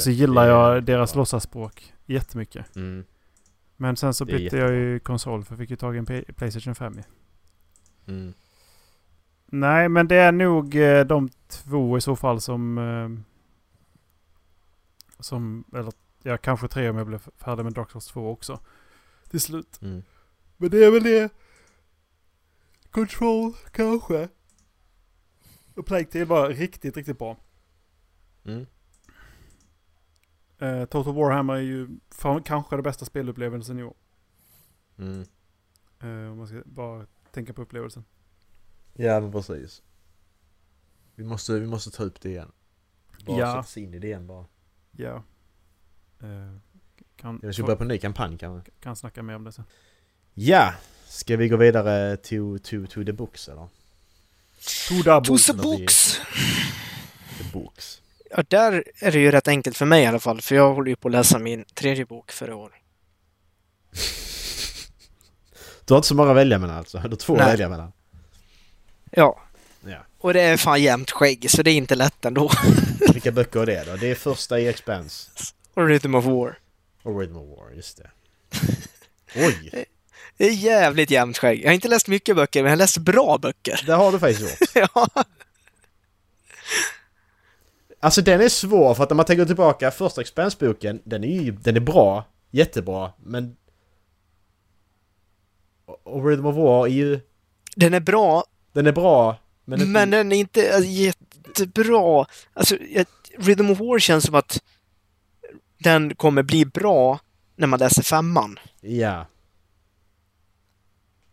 Så det. gillar Det jag deras bra. låtsasspråk jättemycket. Mm. Men sen så bytte jag ju konsol för jag fick ju tag i en Playstation 5 ju. Mm. Nej men det är nog eh, de två i så fall som... Eh, som, eller ja kanske tre om jag blir färdig med Dark Souls 2 också. Till slut. Mm. Men det är väl det. Control kanske. Och Plague Tale var riktigt, riktigt bra. Mm. Eh, Total Warhammer är ju fan, kanske det bästa spelupplevelsen i år. Mm. Eh, om man ska bara tänka på upplevelsen. Ja men precis. Vi måste, vi måste ta upp det igen. Bara Ja. sätta sig in i det igen bara. Ja. Eh, kan, Jag ska börja på en ny kampanj kanske. kan snacka mer om det sen. Ja! Ska vi gå vidare to, to, to the books eller? To the books! The books. Ja, där är det ju rätt enkelt för mig i alla fall, för jag håller ju på att läsa min tredje bok för i år. (laughs) Du har inte så många att välja mellan alltså? Du har två Nej. att välja mellan? Ja, Ja. och det är fan jämnt skägg, så det är inte lätt ändå. (laughs) Vilka böcker är det då? Det är första i Expanse. och Rhythm of War. Och Rhythm of War, just det. (laughs) Oj! Det är jävligt jämnt skägg. Jag har inte läst mycket böcker, men jag har läst bra böcker. Det har du faktiskt gjort. ja. Alltså den är svår för att när man tänker tillbaka, första Expanse-boken, den är ju den är bra, jättebra, men... Och- Rhythm of War är ju... Den är bra, Den är bra, men... men, inte- den är inte alltså, jättebra. Alltså, Rhythm of War känns som att den kommer bli bra när man läser femman. Ja.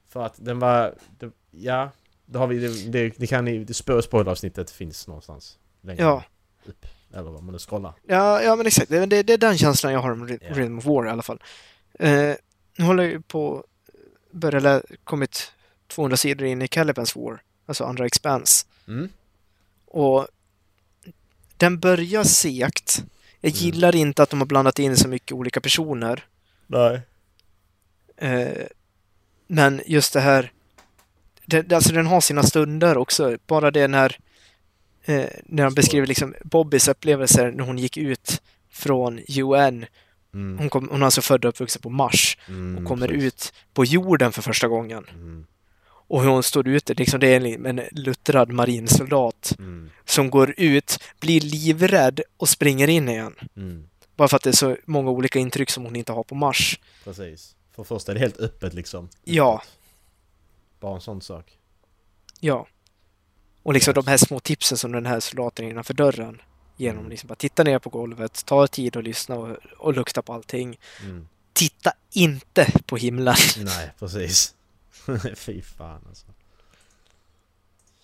För att den var... Det, ja. Då har vi... Det, det, det kan ni... Spoileravsnittet finns någonstans. Längre Ja. Upp. Eller vad man nu scrollar. Ja, ja men exakt. Det, det, är den känslan jag har om Ja. Rhythm of War i alla fall. Eh, nu håller jag ju på börja lä- kommit 200 sidor in i Caliban's War, alltså andra Expanse. Mm. Och den börjar segt. Jag Mm. gillar inte att de har blandat in så mycket olika personer. Nej. Eh, men just det här, det, alltså den har sina stunder också. Bara det när, eh, när de beskriver liksom Bobbys upplevelser när hon gick ut från UN. Mm. Hon, kom, hon är alltså född och uppvuxen på Mars Mm, och kommer precis. ut på jorden för första gången. Mm. Och hur hon står ute, liksom det är en, en luttrad marinsoldat Mm. som går ut, blir livrädd och springer in igen. Mm. Bara för att det är så många olika intryck som hon inte har på Mars. Precis. För först är det helt öppet liksom. Ja. Bara en sån sak. Ja. Och liksom de här små tipsen som den här soldaten innanför dörren genom Mm. liksom bara titta ner på golvet, ta tid att lyssna och, och lukta på allting. Mm. Titta inte på himlen. (laughs) Nej, precis. (laughs) Fy fan alltså.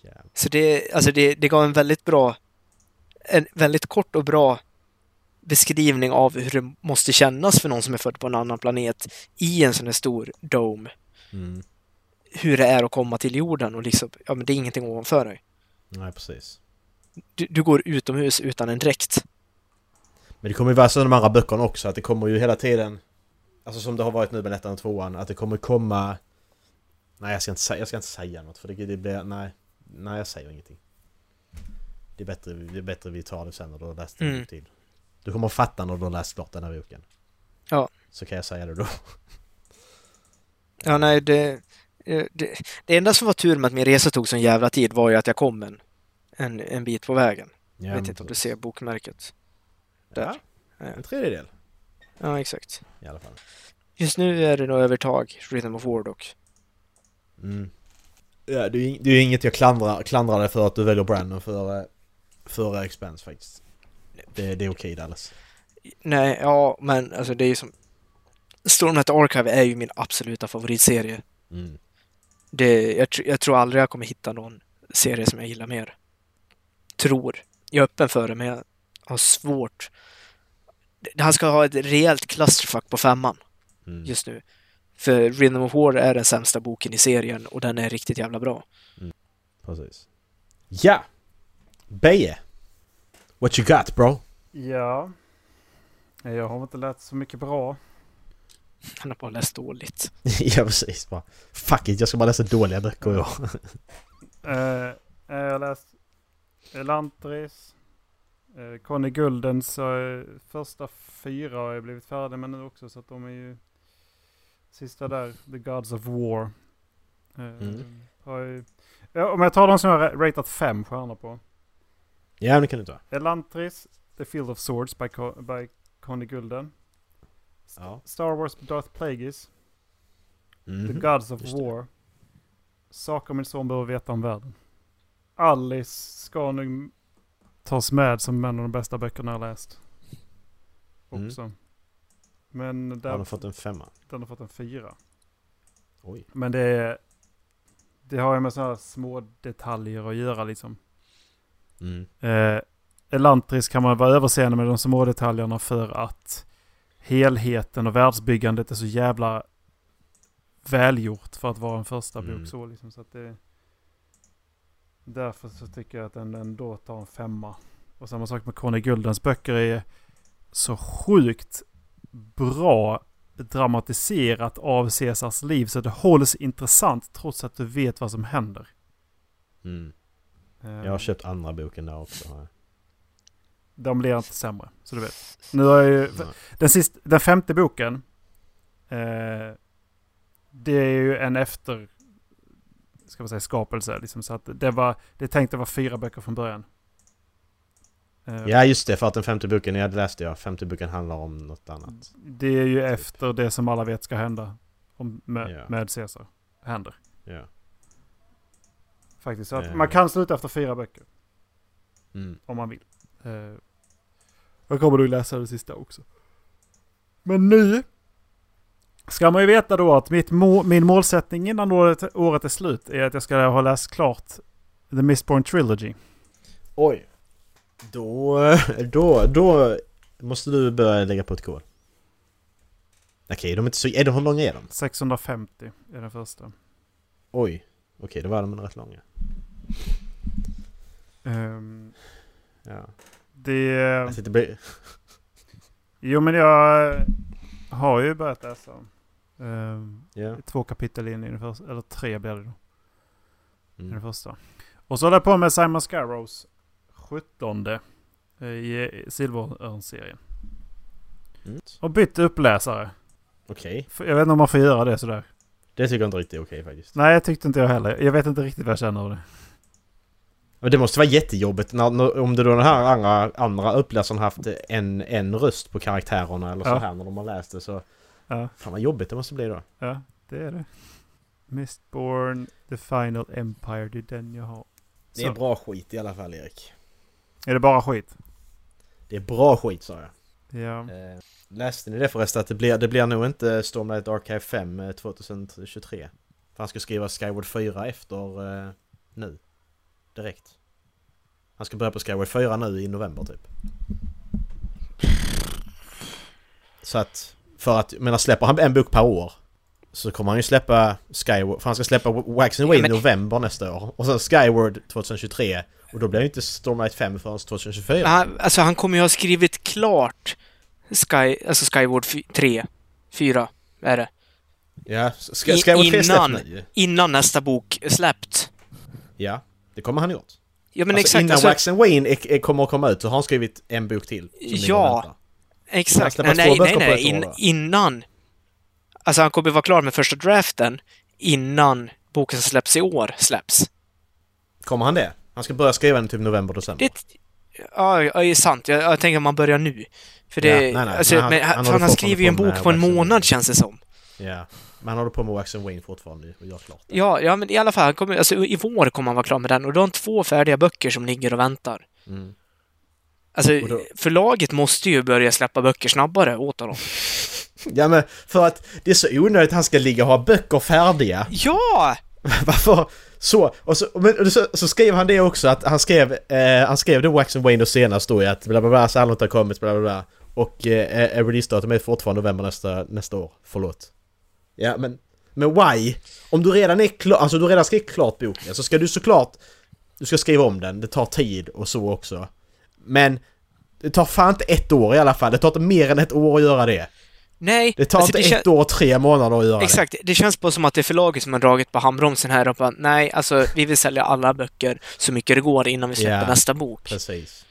Jävlar. Så det, alltså det, det gav en väldigt bra, en väldigt kort och bra beskrivning av hur det måste kännas för någon som är född på en annan planet i en sån här stor dome. Mm. Hur det är att komma till jorden och liksom, ja men det är ingenting ovanför dig. Nej, precis. Du, du går utomhus utan en dräkt. Men det kommer ju vara så i de andra böckerna också, att det kommer ju hela tiden... Alltså som det har varit nu med ettan och tvåan, att det kommer komma... Nej, jag ska inte, säga- jag ska inte säga något för det, det blir... Nej. Nej, jag säger ingenting. Det är bättre, det är bättre vi tar det sen när du har läst Mm. till. Du kommer att fatta när du har läst klart den här boken. Ja. Så kan jag säga det då. Ja, nej, det, det, det enda som var tur med att min resa tog sån jävla tid var ju att jag kom en, en, en bit på vägen. Ja, Jag vet inte om du ser bokmärket. Där. Ja, en tredjedel Ja, exakt. i alla fall. Just nu är det nog övertag, Rhythm of War dock. Mm. Ja, det är ju det är ju inget jag klandrar, klandrar dig för att du väljer Brandon för, eh, för Expense faktiskt. Det, det är okej Dallas. Nej, ja, men alltså det är ju som... Stormlight Archive är ju min absoluta favoritserie. Mm. Det, jag, jag tror aldrig jag kommer hitta någon serie som jag gillar mer. Tror. Jag är öppen för det, men jag har svårt. Han ska ha ett rejält clusterfuck på femman Mm. just nu. För Rhythm of War är den sämsta boken i serien och den är riktigt jävla bra. Precis. Ja! Beje! What you got bro? Ja. Jag har inte lärt så mycket bra. Han har bara läst dåligt. (laughs) ja precis bara. Fuck it, jag ska bara läsa dåliga böcker i år. (laughs) Eh, eh, jag har läst Elantris. Eh, Conny Guldens eh, första fyra har jag blivit färdig med nu också. Så att de är ju sista där. The Gods of War. Eh, Mm. har ju, ja, om jag tar de som jag har ratat fem stjärnor på. ja det kan du ta. Elantris, The Field of Swords by, Co- by Conny Gulden. Ja. Star Wars Darth Plagueis. Mhm. The Gods of Just det. War. Saker min son behöver veta om världen. Alice ska nu tas med som en av de bästa böckerna jag läst. Mm. Också. Men där, Har de fått en femma? den har fått en fyra. Oj. Men det är... Det har ju med sådana små detaljer att göra liksom. Mm. Eh, Elantris kan man vara överseende med de små detaljerna för att helheten och världsbyggandet är så jävla välgjort för att vara en första Mm. bok så liksom. Så att det, därför så tycker jag att den ändå tar en femma. Och samma sak med Conny Guldens böcker är så sjukt bra dramatiserat av Caesars liv så det hålls intressant trots att du vet vad som händer. Mm. Jag har köpt andra boken där också. Jag. De blir inte sämre, så du vet. Nu har jag ju, den, sist, den femte boken. Eh, det är ju en efter ska man säga, skapelse. Liksom, så att det, var, det tänkte vara fyra böcker från början. Eh, Ja just det, för att den femte boken, ja det läste jag. Femte boken handlar om något annat. Det är ju efter det som alla vet ska hända om, med, Ja. med Caesar. Händer. Ja. Faktiskt. Så att Eh. man kan sluta efter fyra böcker. Mm. om man vill. Eh, jag kommer nog läsa det sista också. Men nu ska man ju veta då att mitt må min målsättning innan året, året är slut är att jag ska ha läst klart The Mistborn Trilogy. Oj. Då, då, då måste du börja lägga på ett kol. Okej, de är inte så... Är de, hur långa är de? 650 är den första. Oj. Okej, då var de rätt långa. Ehm, Ja. Det... Jag sitter bli... (laughs) Jo men jag har ju börjat läsa. Ehm, Ja. två kapitel in i den första, eller tre blir det då. i den Mm. första. Och så håller jag på med Simon Scarrows 17 eh, i Silverörn-serien. Mm. Och bytt uppläsare. Okej. För- Jag vet inte om man får göra det sådär. Det tycker jag inte riktigt är okej faktiskt. Nej, jag tyckte inte jag heller. Jag vet inte riktigt vad jag känner av det. Men det måste vara jättejobbigt när, om det då den här andra, andra uppläsaren haft en, en röst på karaktärerna eller så Ja. här när de har läst det så... Ja, Fan vad jobbigt det måste bli då. ja det är det. Mistborn, The Final Empire, det är den jag har. Det är Så. bra skit i alla fall Erik. Är det bara skit? Det är bra skit sa jag. Ja. Eh, läste ni det förresten att det blir, det blir nog inte Stormlight Archive 5 eh, 2023? För han ska skriva Skyward 4 efter eh, nu. Direkt. Han ska börja på Skyward 4 nu i november typ. Så att, för att, men släpper han en bok per år så kommer han ju släppa Skyward, för han ska släppa Wax and Ja, Wayne men- november nästa år. Och sen Skyward 2023. Och då blir det inte Stormlight 5 förrän 2024. Han, alltså han kommer ju ha skrivit klart Sky, alltså Skyward 3, 4 är det. Ja, Skyward 3 släpps innan- nu. Innan nästa bok är släppt. Ja, det kommer han gjort. Ja men alltså, exakt. innan Alltså, Wax and Wayne är, är, kommer att komma ut så har han skrivit en bok till. Ja. exakt. Nej, nej, nej. nej. In, innan. Alltså han kommer vara klar med första draften innan boken som släpps i år släpps. Kommer han det? Han ska börja skriva den typ november, december. Det, ja, ja, det är sant. Jag, jag tänker att man börjar nu. För det... Ja, nej, nej, alltså, han- men han han, han skriver ju en bok på en månad känns det som. Ja. Men han håller på med Wax and Wayne fortfarande och gör klart. Ja, ja, men i alla fall, kommer, alltså, i vår kommer han vara klar med den och då har han två färdiga böcker som ligger och väntar. Mm. Alltså, Och då- förlaget måste ju börja släppa böcker snabbare åt honom. (laughs) Ja men för att det är så onödigt att han ska ligga och ha böcker färdiga. Ja! (laughs) Varför? Så, och så, men, så, så skrev han det också att han skrev, eh, han skrev det Wax and Wayne då senast då i att bla bla bla, så har kommit bla bla bla. Och eh, eh, releasedatum är fortfarande november nästa, nästa år. Förlåt. Ja men, men why? Om du redan är klar, alltså du redan skrivit klart boken så ska du såklart, du ska skriva om den, det tar tid och så också. Men det tar fan inte ett år i alla fall, det tar inte mer än ett år att göra det. Nej, Det tar alltså, inte kän- ett år och tre månader att göra det. Exakt, det känns bara som att det är förlaget som har dragit på handbromsen här och bara, nej, alltså vi vill sälja alla böcker så mycket det går innan vi släpper Ja. nästa bok. Precis.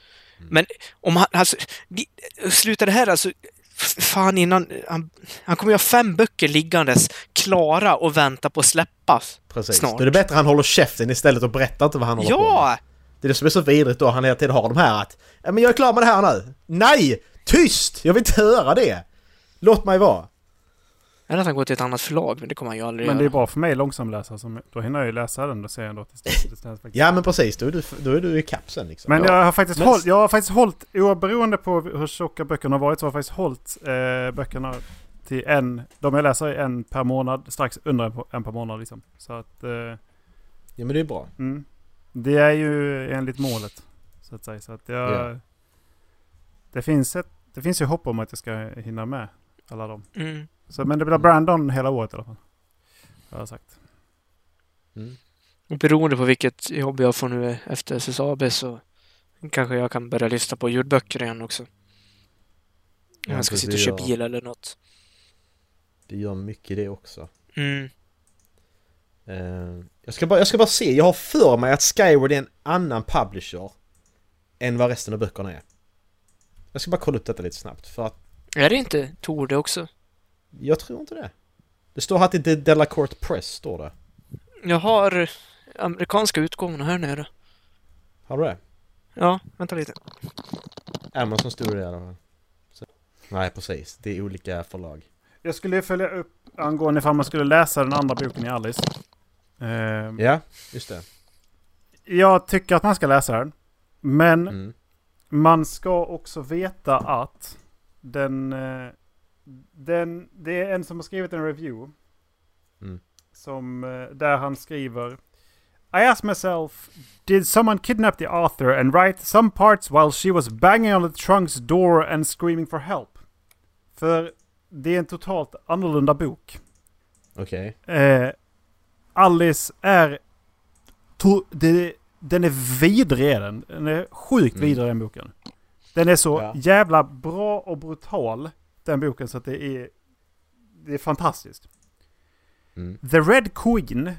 Men om han, alltså, vi, sluta det här alltså, fan innan, han, han kommer ju ha fem böcker liggandes klara och vänta på att släppas. Precis. Snart. Då är det bättre att han håller käften istället och berättar inte vad han håller på med. Ja! Det är det som är så vidrigt då, han hela tiden har de här att ja, men jag är klar med det här nu. Nej! Tyst! Jag vill inte höra det! Låt mig vara. Eller att han går till ett annat förlag, men det kommer han ju aldrig Men det är göra. bra för mig långsamläsare. Som, då hinner jag ju läsa den och serien då tills tills- faktiskt. Ja men precis, då är du, då är du i kapsen liksom. Men ja. jag har faktiskt Men- hållit, jag har faktiskt hållit, oberoende på hur tjocka böckerna har varit, så har jag faktiskt hållit eh, böckerna till en, de jag läser är en per månad, strax under en, en per månad liksom. Så att, eh, ja men det är bra. mm, det är ju enligt målet. Så att säga. Så att jag, Ja. det, finns ett, det finns ju hopp om att jag ska hinna med alla dem. Mm. Så, men det blir Brandon hela året i alla fall. Har jag sagt. Mm. Beroende på vilket jobb jag får nu efter SSAB så kanske jag kan börja lyssna på ljudböcker igen också. Om Ja, jag ska sitta och köra bil eller något. Det gör mycket det också. Mm. Eh, jag, ska bara, jag ska bara se, jag har för mig att Skyward är en annan publisher än vad resten av böckerna är. Jag ska bara kolla upp detta lite snabbt för att Är det inte Tor det också? Jag tror inte det. Det står här att det är Delacourt Press, står det. Jag har amerikanska utgåvorna här nere. Har du det? Ja, vänta lite. Amazon stod det i alla fall. Nej, precis. Det är olika förlag. Jag skulle följa upp angående ifall man skulle läsa den andra boken i Alice. Eh, Ja, just det. Jag tycker att man ska läsa den. Men Mm. man ska också veta att den, eh, den... Det är en som har skrivit en review. Mm. Som, eh, där han skriver I asked myself, did someone kidnap the author and write some parts while she was banging on the trunk's door and screaming for help? För det är en totalt annorlunda bok. Okej. Eh, Alice är... To, det, den är vidrig är den. Den är sjukt Mm. vidrig den boken. Den är så Ja. jävla bra och brutal den boken så att det är... Det är fantastiskt. Mm. The Red Queen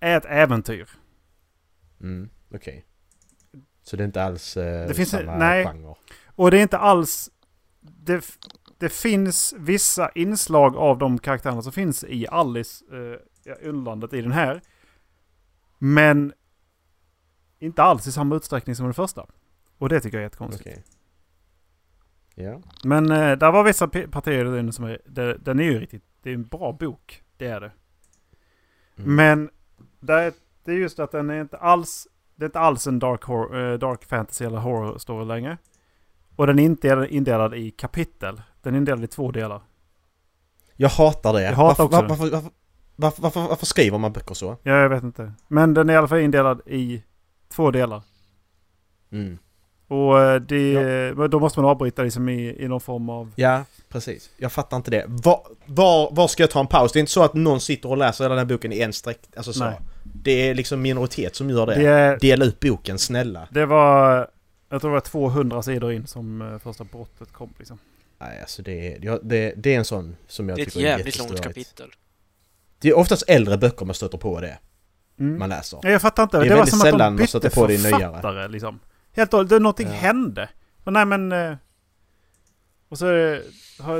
är ett äventyr. Mm. Okej. Så det är inte alls eh, Det finns- samma nej. genre? Och det är inte alls... Det, det finns vissa inslag av de karaktärerna som finns i Alice eh, Underlandet i den här. Men inte alls i samma utsträckning som den första. Och det tycker jag är jättekonstigt. Okej. Ja. Men eh, där var vissa partier i den som är... Det, den är ju riktigt... Det är en bra bok. Det är det. Mm. Men det är, det är just att den är inte alls, det är inte alls en dark, hor- eh, dark fantasy eller horror story längre. Och den är inte indelad i kapitel. Den är indelad i två delar. Jag hatar det. Jag hatar varför, också varför, varför, varför, varför, varför skriver man böcker så? Ja, jag vet inte. Men den är i alla fall indelad i två delar. Mm. Och eh, det, men då måste man avbryta liksom i, i någon form av... Ja, precis. Jag fattar inte det. Var, var, var ska jag ta en paus? Det är inte så att någon sitter och läser hela den här boken i en streck. Alltså så. Nej. Det är liksom minoritet som gör det. Det, är- Dela ut boken, snälla. det var... Jag tror det var 200 sidor in som eh, första brottet kom liksom. Nej, alltså det är, ja, det, det är en sån som jag Det är ett tycker är jävligt långt kapitel. Det är oftast äldre böcker man stöter på det. Mm. Man läser. Ja, jag fattar inte. Det Det, är var väldigt som att sällan de man bytte stöter på det i nyare. författare liksom. Helt och hållet. Det- Någonting Ja. hände. Och nej men... eh, Och så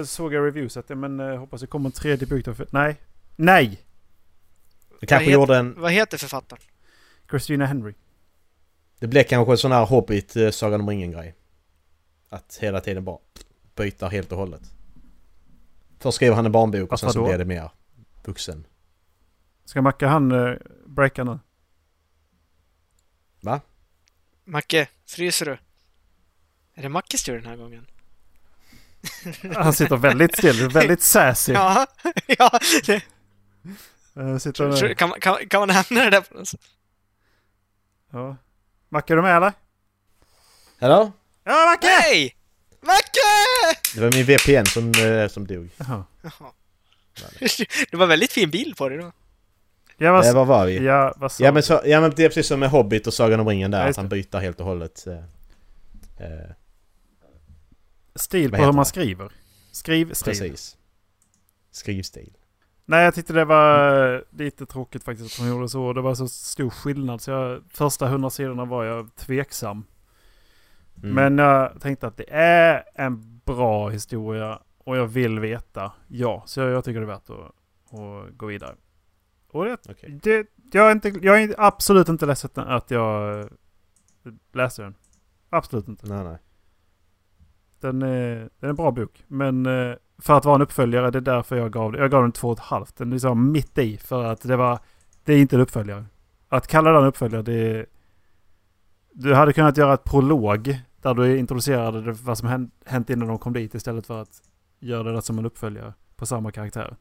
såg jag reviews att men eh, hoppas det kommer en tredje bok då. För, nej. Nej! Det kanske Vad gjorde en... Vad heter författaren? Christina Henry. Det blev kanske en sån här Hobbit, eh, Sagan om ringen-grej. Att hela tiden bara byta helt och hållet. Först skriver han en barnbok och sen så blir det mer vuxen. Ska Macke han uh, breaka nu? Va? Macke, fryser du? Är det Mackes tur den här gången? Han sitter väldigt still. Väldigt sassy. Ja, ja. Det, Eh, sitter tror, kan, man- kan, kan man hämna det där på något sätt? Ja. Macke är du med eller? Hallå? Ja Macke! Nej! Macke! Det var min VPN som, eh, som dog. Jaha. Jaha. (laughs) Det var väldigt fin bild på det då. Ja vad, Eh, var var vi? ja, sa Ja men, så, ja men det är precis som med Hobbit och Sagan om ringen där, att han byter helt och hållet. Eh, eh, Stil på hur man det? skriver. Skrivstil. precis. Skrivstil. Nej, jag tyckte det var lite tråkigt faktiskt att hon gjorde så. Det var så stor skillnad så jag, första hundra sidorna var jag tveksam. Mm. Men jag tänkte att det är en bra historia och jag vill veta. Ja, så jag, jag tycker det är värt att, att gå vidare. Och det, Okej. det, jag, är inte, jag är absolut inte ledsen att jag läste den. Absolut inte. Nej nej. Den är, den är en bra bok. Men eh, för att vara en uppföljare, det är därför jag gav Jag gav den två och ett halvt. Den är liksom mitt i. För att det var... Det är inte en uppföljare. Att kalla den uppföljare, det är... Du hade kunnat göra ett prolog där du introducerade vad som hänt innan de kom dit istället för att göra det som en uppföljare på samma karaktär.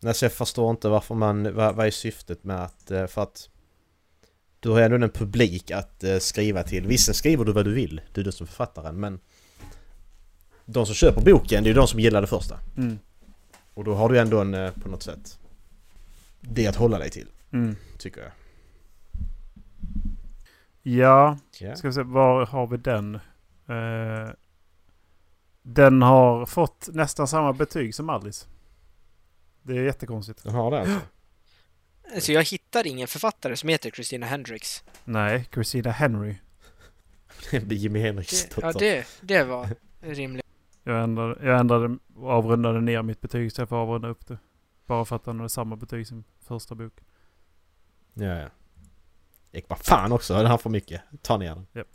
Nej, så jag förstår inte varför man, vad, vad är syftet med att, eh, för att du har ändå en publik att eh, skriva till. Vissa skriver du vad du vill, du är du som författaren, men de som köper boken, det är ju de som gillar det första. Mm. Och då har du ändå en, eh, på något sätt, det att hålla dig till, Mm. tycker jag. Ja, Ja. ska vi se. Var har vi den? Eh, den har fått nästan samma betyg som Alice. Det är jättekonstigt. Har det alltså? (gasps) Alltså jag hittar ingen författare som heter Christina Hendricks. Nej, Christina Henry. Det blir Jimi Hendrix Det, ja, det, det var rimligt. Jag ändrade, jag ändrade avrundade ner mitt betyg istället för att avrunda upp det. Bara för att den hade samma betyg som första boken. Ja, ja. Gick bara fan också, den har för mycket. Ta ner den. Japp.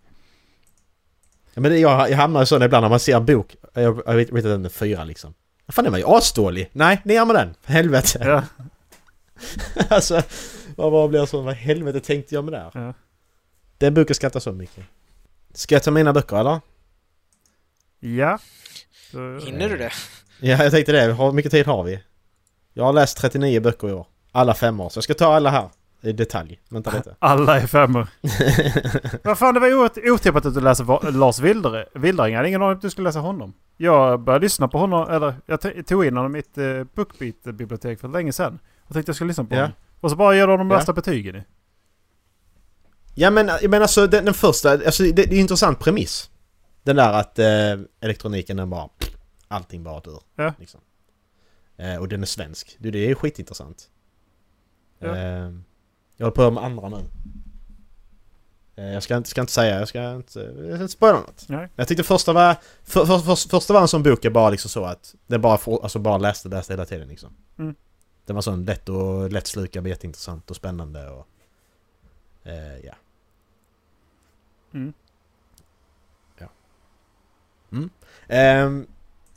Ja, men det, jag, jag hamnar så ibland när man ser en bok, jag, jag vet den är fyra liksom. Fan den var ju asdålig! Nej, ner med den! Helvete! Ja, (laughs) alltså, vad vad blir jag så, vad helvete tänkte jag med det här? ja. Den boken skrattar så mycket. Ska jag ta mina böcker eller? ja. Så, Hinner du det? Ja, jag tänkte det. Hur mycket tid har vi? Jag har läst 39 böcker i år. Alla fem år. Så jag ska ta alla här. I detalj. Vänta lite. alla är femmor. (laughs) Vad fan, det var ju otippat att du läser Va- Lars Wildre, Wildring. Jag hade ingen aning att du skulle läsa honom. Jag började lyssna på honom, eller jag tog in honom i mitt uh, Bookbeat-bibliotek för länge sedan. Och tänkte jag skulle lyssna på Ja. honom. Och så bara ger de de värsta betygen i. Ja men, jag menar alltså den, den första, alltså det, det är en intressant premiss. Den där att eh, elektroniken den bara, allting bara dör. Ja. Liksom. Eh, och den är svensk. Du, det är skitintressant. Ja. Eh, jag håller på med andra nu. Eh, jag ska inte, ska inte säga, jag ska inte, jag ska inte spoila något. Nej. Jag tyckte första var, för, för, för, första var en sån bok jag bara liksom så att, den bara, for, alltså bara läste, läste hela tiden liksom. Mm. Den var sån lätt och lättslukad, jätteintressant och spännande och... Eh, ja. Mm. Ehm,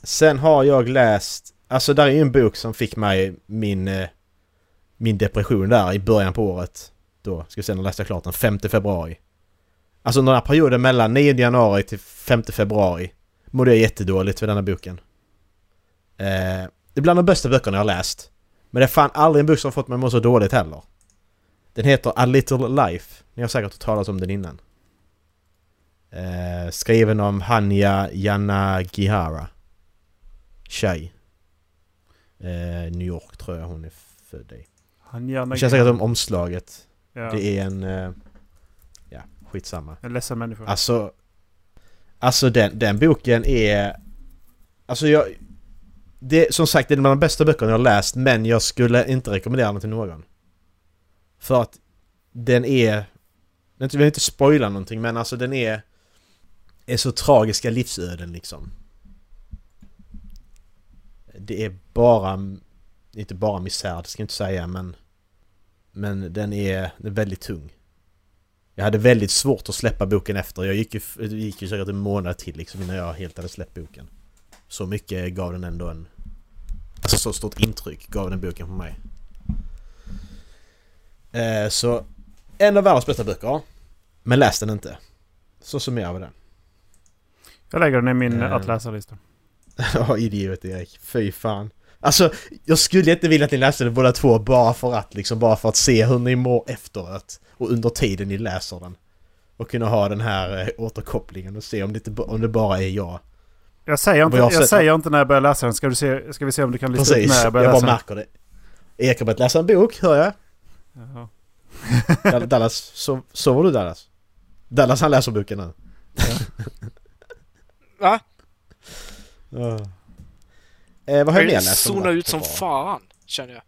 sen har jag läst, alltså där är ju en bok som fick mig min, eh, min depression där i början på året. Då, ska vi se när läste jag klart den, 5 februari. Alltså den här perioden mellan 9 januari till 5 februari mådde jag jättedåligt för denna boken. Eh, det är bland de bästa böckerna jag har läst. Men det är fan aldrig en bok som har fått mig att må så dåligt heller. Den heter A Little Life. Ni har säkert hört talas om den innan. Eh, skriven om Hanya Yanagihara. Tjej. Eh, New York tror jag hon är född i. Han gärna... Det känns säkert om omslaget. Ja, Det är en... Skitsamma. en ledsen människa. Alltså... Alltså den, den boken är... Alltså jag... Det, som sagt, det är en av de bästa böckerna jag har läst men jag skulle inte rekommendera den till någon. För att den är... Jag vill inte spoila någonting men alltså den är... Är så tragiska livsöden liksom. Det är bara... Inte bara misär, det ska jag inte säga men... Men den är, den är väldigt tung. Jag hade väldigt svårt att släppa boken efter. Jag gick ju, gick ju säkert en månad till liksom innan jag helt hade släppt boken. Så mycket gav den ändå en... Alltså så stort intryck gav den boken på mig. Eh, så... En av världens bästa böcker. Men läs den inte. Så summerar vi den. Jag lägger den i min Eh. att läsa-lista. (laughs) Ja, idiot Erik. Fy fan. Alltså, jag skulle inte vilja att ni läste den båda två bara för att liksom, bara för att se hur ni mår efteråt. Och under tiden ni läser den. Och kunna ha den här eh, återkopplingen och se om det, inte, om det bara är jag. Jag säger inte, jag jag säger inte när jag börjar läsa den. Ska, du se, ska vi se om du kan lista ut Precis, när jag jag börjar bara läsa den? märker det. Erik har börjat läsa en bok, hör jag. Jaha. Dall- Dallas, so, sover du Dallas? Dallas han läser boken nu. Va? Ja. Eh, vad har jag mer Jag läst? som zonar varit ut som fan, känner jag.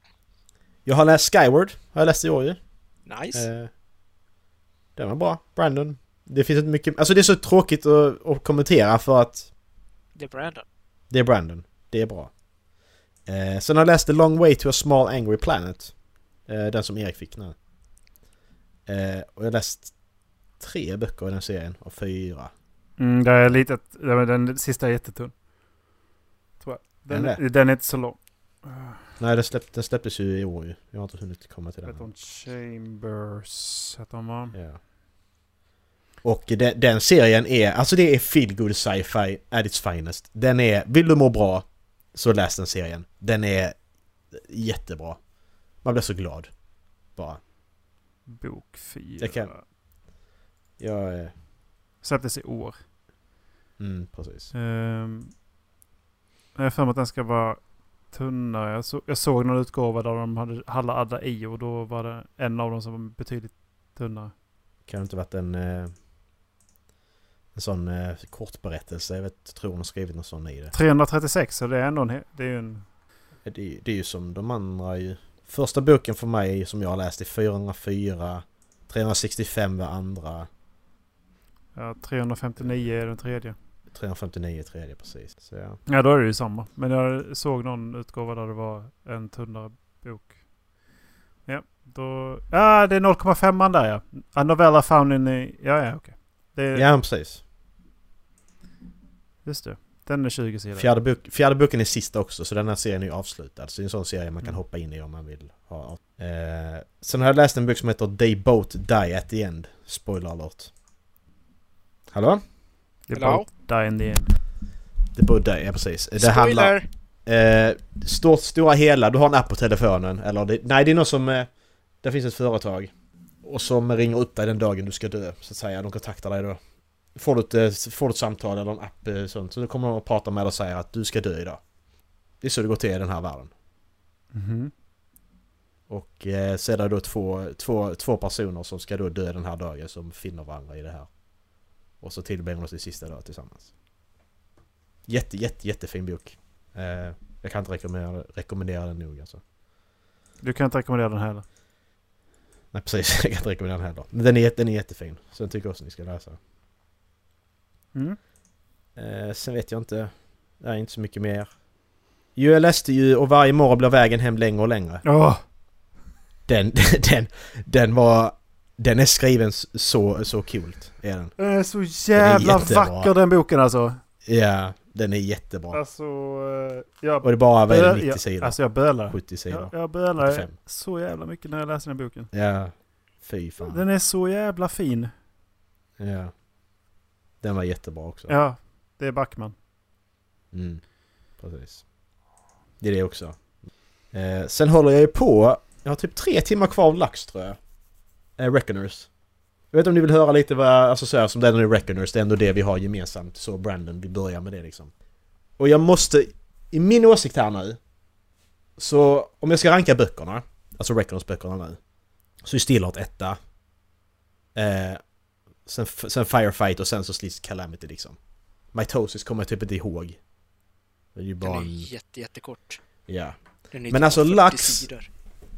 Jag har läst Skyward, har jag läst i år ju. Nice. Eh, den var bra. Brandon. Det finns inte mycket... Alltså det är så tråkigt att, att kommentera för att Det är Brandon. det är Brandon. Det är bra. Eh, sen har jag läst The Long Way to a Small Angry Planet. Eh, den som Erik fick nu. Eh, och jag har läst tre böcker i den serien, av fyra. Mm, det är lite... Den sista är jättetunn. Jag. Den, Är den är inte så lång. Nej, den, släpp, den släpptes ju i år ju. Jag har inte hunnit komma till den. hon Chambers? Heter hon va? Ja. Och den, den serien är, alltså det är feel good sci-fi at its finest. Den är, vill du må bra så läs den serien. Den är jättebra. Man blir så glad. Bara. Bok 4. Det kan- Jag. Släpptes i år. Mm, precis. Um, jag har för mig att den ska vara tunnare. Jag, så, jag såg någon utgåva där de hade alla alla i och då var det en av dem som var betydligt tunnare. Kan det inte varit en... eh, En sån eh, kortberättelse. Jag vet, tror hon har skrivit någon sån i det. 336 så det är ändå en... Det är ju en Det, är- det är ju som de andra ju. Första boken för mig som jag har läst är 404. 365 var andra. ja, 359 är den tredje. 359 tredje precis. Så ja. Ja då är det ju samma. Men jag såg någon utgåva där det var en tunnare bok. Ja, då... Ja, det är 0,5 där ja. A novella found in the... Ja, ja, okej. Det är... Ja precis. Just det. Den är 20 sidor. Fjärde, bok, fjärde boken är sista också så den här serien är ju avslutad. Så det är en sån serie man kan Mm. hoppa in i om man vill ha. Eh, sen har jag läst en bok som heter They Both Die at the End. Spoiler alert. Hallå? Det är Hello? die in the end. Both Die, ja precis. Det handlar... Eh, stort, stora hela, du har en app på telefonen. Eller det, nej, det är någon som... Eh, det finns ett företag. Och som ringer upp dig den dagen du ska dö, så att säga. De kontaktar dig då. Får du ett, eh, får du ett samtal eller en app eh, sånt. Så då kommer de att prata med dig och säga att du ska dö idag. Det är så det går till i den här världen. Mhm. Och eh, så är det då två, två, två personer som ska då dö den här dagen som finner varandra i det här. Och så tillbringar de sin sista dag tillsammans. Jätte, jätte, jättefin bok. Eh, jag kan inte rekommendera, rekommendera den nog alltså. Du kan inte rekommendera den heller. Nej precis, (laughs) jag kan inte rekommendera den heller. Men den är, den är jättefin. Så den tycker jag också ni ska läsa. Mm. Eh, sen vet jag inte. Det är inte så mycket mer. Jo, jag läste ju och varje morgon blir vägen hem längre och längre. Åh! Den, (laughs) den, den var... Den är skriven så, så coolt, är den. Den är så jävla jättebra. vacker den boken alltså. Ja, Den är jättebra. Alltså, eh, jag, Och det är bara, vad är det, böl- 90 jag, sidor? alltså jag bölar. 70 sidor? Jag, jag bölar 85. så jävla mycket när jag läser den boken. Ja. Fy fan. Den är så jävla fin. Ja. Den var jättebra också. Ja, det är Backman. Mm. Precis. Det är det också. Eh, sen håller jag ju på. Jag har typ tre timmar kvar av lax tror jag. Eh, Reckoners. Jag vet inte om ni vill höra lite vad jag associerar som den är Reckoners. Det är ändå det vi har gemensamt. Så Brandon, vi börjar med det liksom. Och jag måste, i min åsikt här nu. Så om jag ska ranka böckerna, alltså Reckoners böckerna nu. Så är Stillheart etta. Eh, sen, sen Firefight och sen så Slits Calamity liksom. Mitosis kommer jag typ inte ihåg. Det är ju Den bara är en... jätte, jättekort. Ja. Den Men typ alltså, 40 lax- sidor.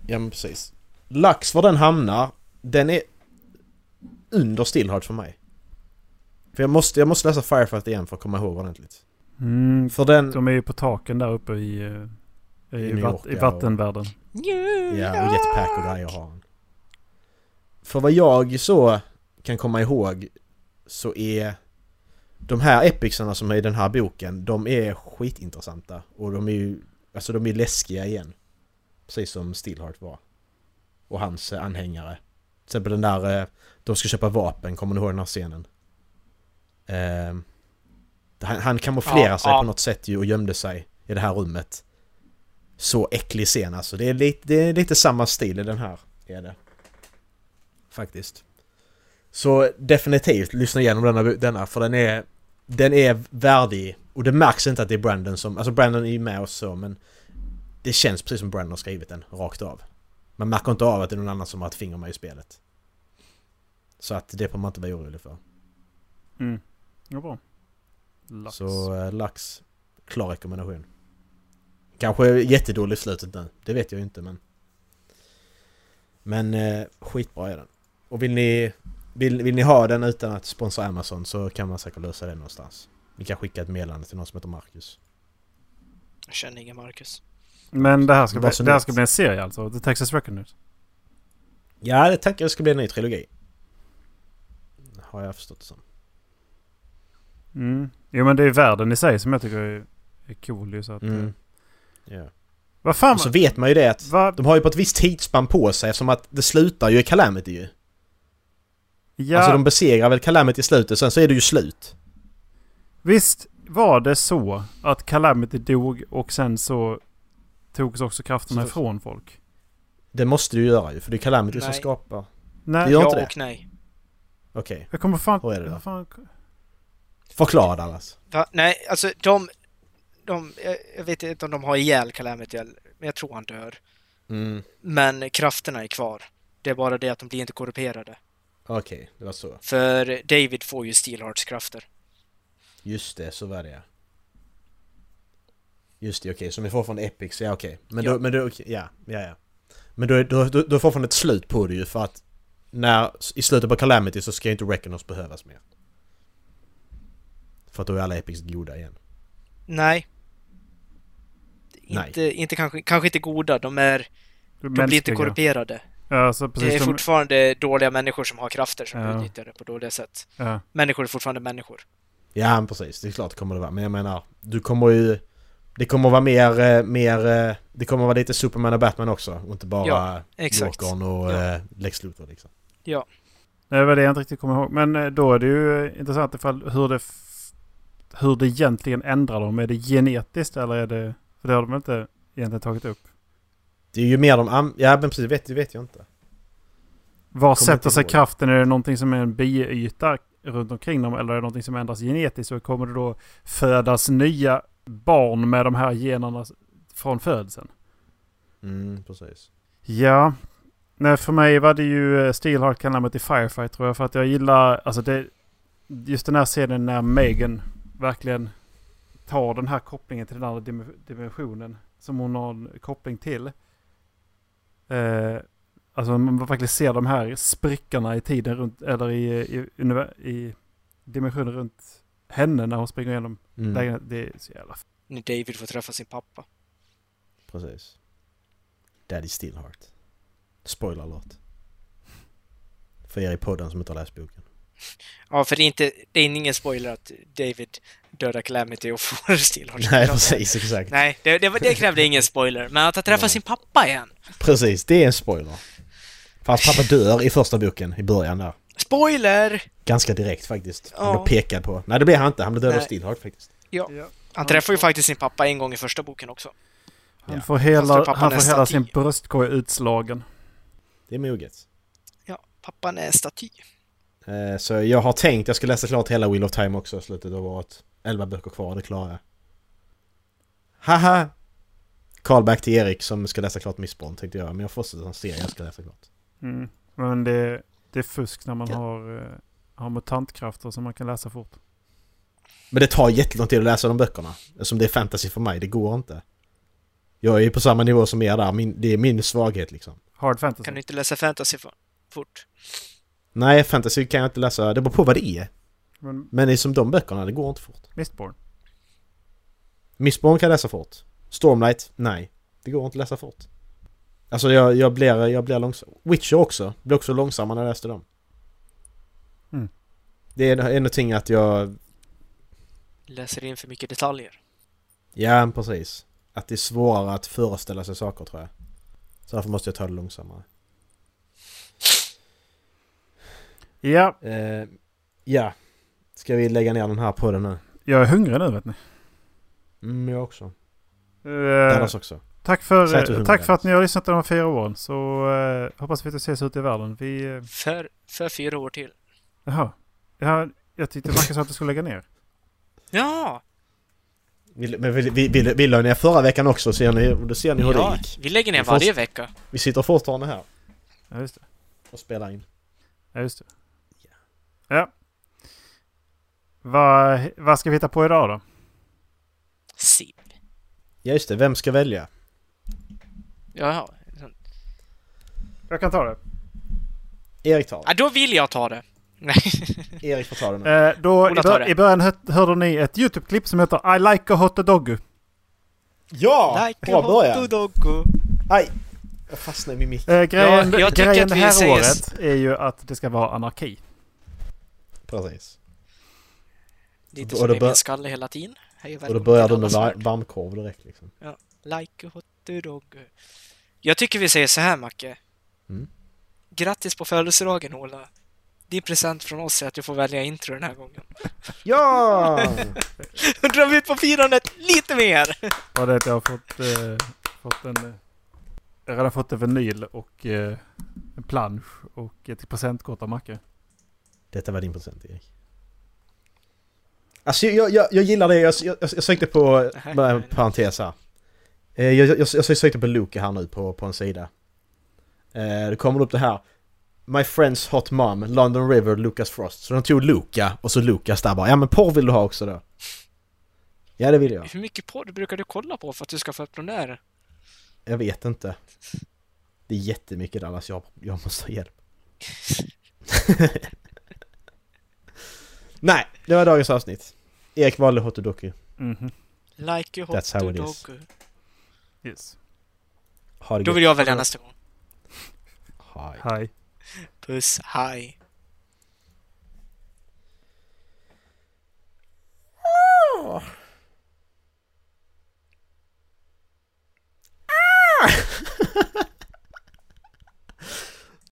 Ja men precis. Lax var den hamnar, den är under Stillheart för mig. För jag måste, jag måste läsa Firefight igen för att komma ihåg ordentligt. Mm, För den... de är ju på taken där uppe i, eh, i, New vatt, i ja, vattenvärlden. Ja, och jetpack och grejer har han. För vad jag så kan komma ihåg så är de här epicsarna som är i den här boken, de är skitintressanta. Och de är ju, alltså de är läskiga igen. Precis som Stillheart var. Och hans anhängare. Till exempel den där, eh, de ska köpa vapen, kommer ni ihåg den här scenen? Han, han kamouflerar Ja, sig ja. på något sätt ju och gömde sig i det här rummet. Så äcklig scen alltså. Det är lite, det är lite samma stil i den här. Är det. Faktiskt. Så definitivt lyssna igenom denna, denna för den är Den är värdig och det märks inte att det är Brandon som... Alltså Brandon är ju med och så men Det känns precis som Brandon har skrivit den rakt av. Man märker inte av att det är någon annan som har ett finger med i spelet. Så att det får man inte vara orolig för. Mm. Ja, bra. Lax. Så eh, lax, klar rekommendation. Kanske jättedålig i slutet nu, det vet jag ju inte men... Men eh, skitbra är den. Och vill ni, vill, vill ni ha den utan att sponsra Amazon så kan man säkert lösa det någonstans. Ni kan skicka ett meddelande till någon som heter Marcus. Jag känner ingen Marcus. Men det här ska, bli, det här ska bli en serie alltså? The Texas Reckoners? Ja, det tänker jag ska bli en ny trilogi. Har jag förstått det som. Mm. Jo men det är världen i sig som jag tycker är, är cool ju så att... Mm. Ja. Vad fan? Och så vet man ju det att Va? de har ju på ett visst tidsspann på sig eftersom att det slutar ju i Calamity ju. Ja, Alltså de besegrar väl Calamity i slutet, sen så är det ju slut. visst var det så att Calamity dog och sen så togs också krafterna Så- ifrån folk? Det måste du göra ju, för det är Calamity som Nej. skapar... Nej, Det gör ja inte det. och nej. Okej, jag kommer fan... Vad är det då? fan förklara Dallas. Va? Nej, alltså de... de jag, vet inte om de har ihjäl Calamity, men jag tror han dör. Mm. Men krafterna är kvar. Det är bara det att de blir inte korrumperade. Okej, det var så. För David får ju Steelhearts krafter. Just det, så var det ja. Just det, okej. Så vi får från Epics, ja okej. Men Ja. då, men då, okej, ja, ja, ja. Men då, då, då, då får man ett slut på det ju för att när, i slutet på Calamity så ska inte Reckoners behövas mer. För att då är alla Epics goda igen. Nej. Nej. Inte, inte kanske, kanske inte goda, de är... De blir inte korrumperade. Ja, så precis Det är som- fortfarande dåliga människor som har krafter som Ja. utnyttjar det på dåliga sätt. Ja. Människor är fortfarande människor. Ja precis, det är klart det kommer det vara. Men jag menar, du kommer ju... Det kommer vara mer, eh, mer... eh, Det kommer vara lite Superman och Batman också. Och inte bara Ja, exakt. Jokern och Ja. eh, Lex Luthor liksom. Det var det jag inte riktigt kommer ihåg. Men då är det ju intressant ifall hur det, hur det egentligen ändrar dem. Är det genetiskt eller är det... För det har de inte egentligen tagit upp. Det är ju mer de... Ja men precis, det vet, det vet jag inte. Var sätter sig kraften? Är det någonting som är en biyta runt omkring dem? Eller är det någonting som ändras genetiskt? Och kommer det då födas nya barn med de här generna från födseln? Mm, precis. Ja. Nej, för mig var det ju eh, Steelheart Calamity Firefight tror jag. För att jag gillar, alltså det... Just den här scenen när Megan verkligen tar den här kopplingen till den andra dim- dimensionen. Som hon har en koppling till. Eh, alltså man verkligen ser de här sprickorna i tiden runt, eller i, i, univer- i dimensionen runt henne när hon springer igenom Mm, lägenheten. Det är så jävla När David får träffa sin pappa. precis. Daddy Steelheart. Spoiler alert. För er i podden som inte har läst boken. (laughs) Ja, för det är, inte, det är ingen spoiler att David döda Calamity och får (laughs) Steelheart. Nej, precis, exakt. Nej, det, det, det krävde ingen spoiler. Men att han träffar Nej. sin pappa igen. Precis, det är en spoiler. Fast pappa dör i första boken, i början där. Spoiler! Ganska direkt faktiskt. Han Ja. blir pekad på. Nej, det blir han inte. Han blir dödad av. Steelheart faktiskt. Ja. Han träffar ju faktiskt sin pappa en gång i första boken också. Han får hela, han får hela sin bröstkorg utslagen. Det är moget. Ja, pappan är staty. Eh, Så jag har tänkt jag ska läsa klart hela Wheel of Time också i slutet av året. 11 böcker kvar, det klarar jag. Haha! Callback till Erik som ska läsa klart Mistborn tänkte jag. Men jag fortsätter en serie jag ska läsa klart. Mm. Men det, det är fusk när man Ja. har, eh, har mutantkrafter som man kan läsa fort. Men det tar jättelång tid att läsa de böckerna. Eftersom det är fantasy för mig, det går inte. Jag är ju på samma nivå som er där, min, det är min svaghet liksom. Hard fantasy. Kan du inte läsa fantasy för, fort? Nej, fantasy kan jag inte läsa, det beror på vad det är. Men Men det är som de böckerna, det går inte fort. Mistborn. Mistborn kan jag läsa fort. Stormlight, nej. Det går inte att läsa fort. Alltså jag, jag blir, jag blir långsam. Witcher också. Blir också långsammare när jag läste dem. Mm. Det är är någonting att jag... Läser in för mycket detaljer. Ja, precis. Att det är svårare att föreställa sig saker tror jag. Så därför måste jag ta det långsammare. Ja, Eh, ja. Ska vi lägga ner den här podden nu? jag är hungrig nu vet ni. Mm, jag också. Eh, Dallas också. Tack, för, eh, tack för att ni har lyssnat de här fyra åren. Så eh, hoppas vi att ses ute i världen. Vi... Eh, För, för fyra år till. jaha. Ja, jag tyckte Macke sa att du skulle lägga ner. Ja! Vi, men vi, vi, vi, vi la ner förra veckan också, ser ni, då ser ni hur det ja gick. vi lägger ner varje vecka. Vi sitter fortfarande här Ja, just det. och spelar in. Ja, just det. Ja. Vad, vad ska vi hitta på idag då? SIP. Ja just det, vem ska välja? Jaha. Jag kan ta det. Erik tar Ja, då vill jag ta det. Nej. (laughs) det. Erik får ta det nu. Eh, då, i, bör, det. I början hör, hörde ni ett YouTube-klipp som heter I like a hot dog. Ja! like Bra början! hot dog. Aj! Jag fastnade i min mick. Eh, grejen Ja, jag grejen att det vi här säger- året är ju att det ska vara anarki. Precis. Lite Och som då i min skalle hela tiden. Hej Och då börjar du med varmkorv direkt liksom. Like a hot dog. Jag tycker vi säger så här, Macke. Mm. Grattis på födelsedagen, Ola. Din present från oss är att du får välja intro den här gången. Ja! (laughs) Drar vi ut på firandet lite mer! Och det är att jag har fått, eh, fått en... Eh, jag har redan fått en vinyl och eh, en plansch och ett presentkort av Macke. Detta var din present Erik. Alltså jag, jag, jag gillar det, jag, jag, jag sökte på, bara en parentes här. Eh, Jag, jag, jag, jag sökte på Luca här nu på, på en sida. Eh, Det kommer upp det här. My friend's hot mom, London River, Lucas Frost. Så de tog Luca och så Lucas där bara. Ja men porr vill du ha också då? Ja det vill jag. Hur mycket podd brukar du kolla på för att du ska få upp den där? Jag vet inte. Det är jättemycket Dallas, jag, jag måste ha hjälp. (laughs) Nej, det var dagens avsnitt. Erik valde Hotodoku. Mhm. Like a hot That's how it is. Yes. Ha det Då gött. vill jag välja nästa gång. Hej. Hej. Puss, hej. Ah! (laughs)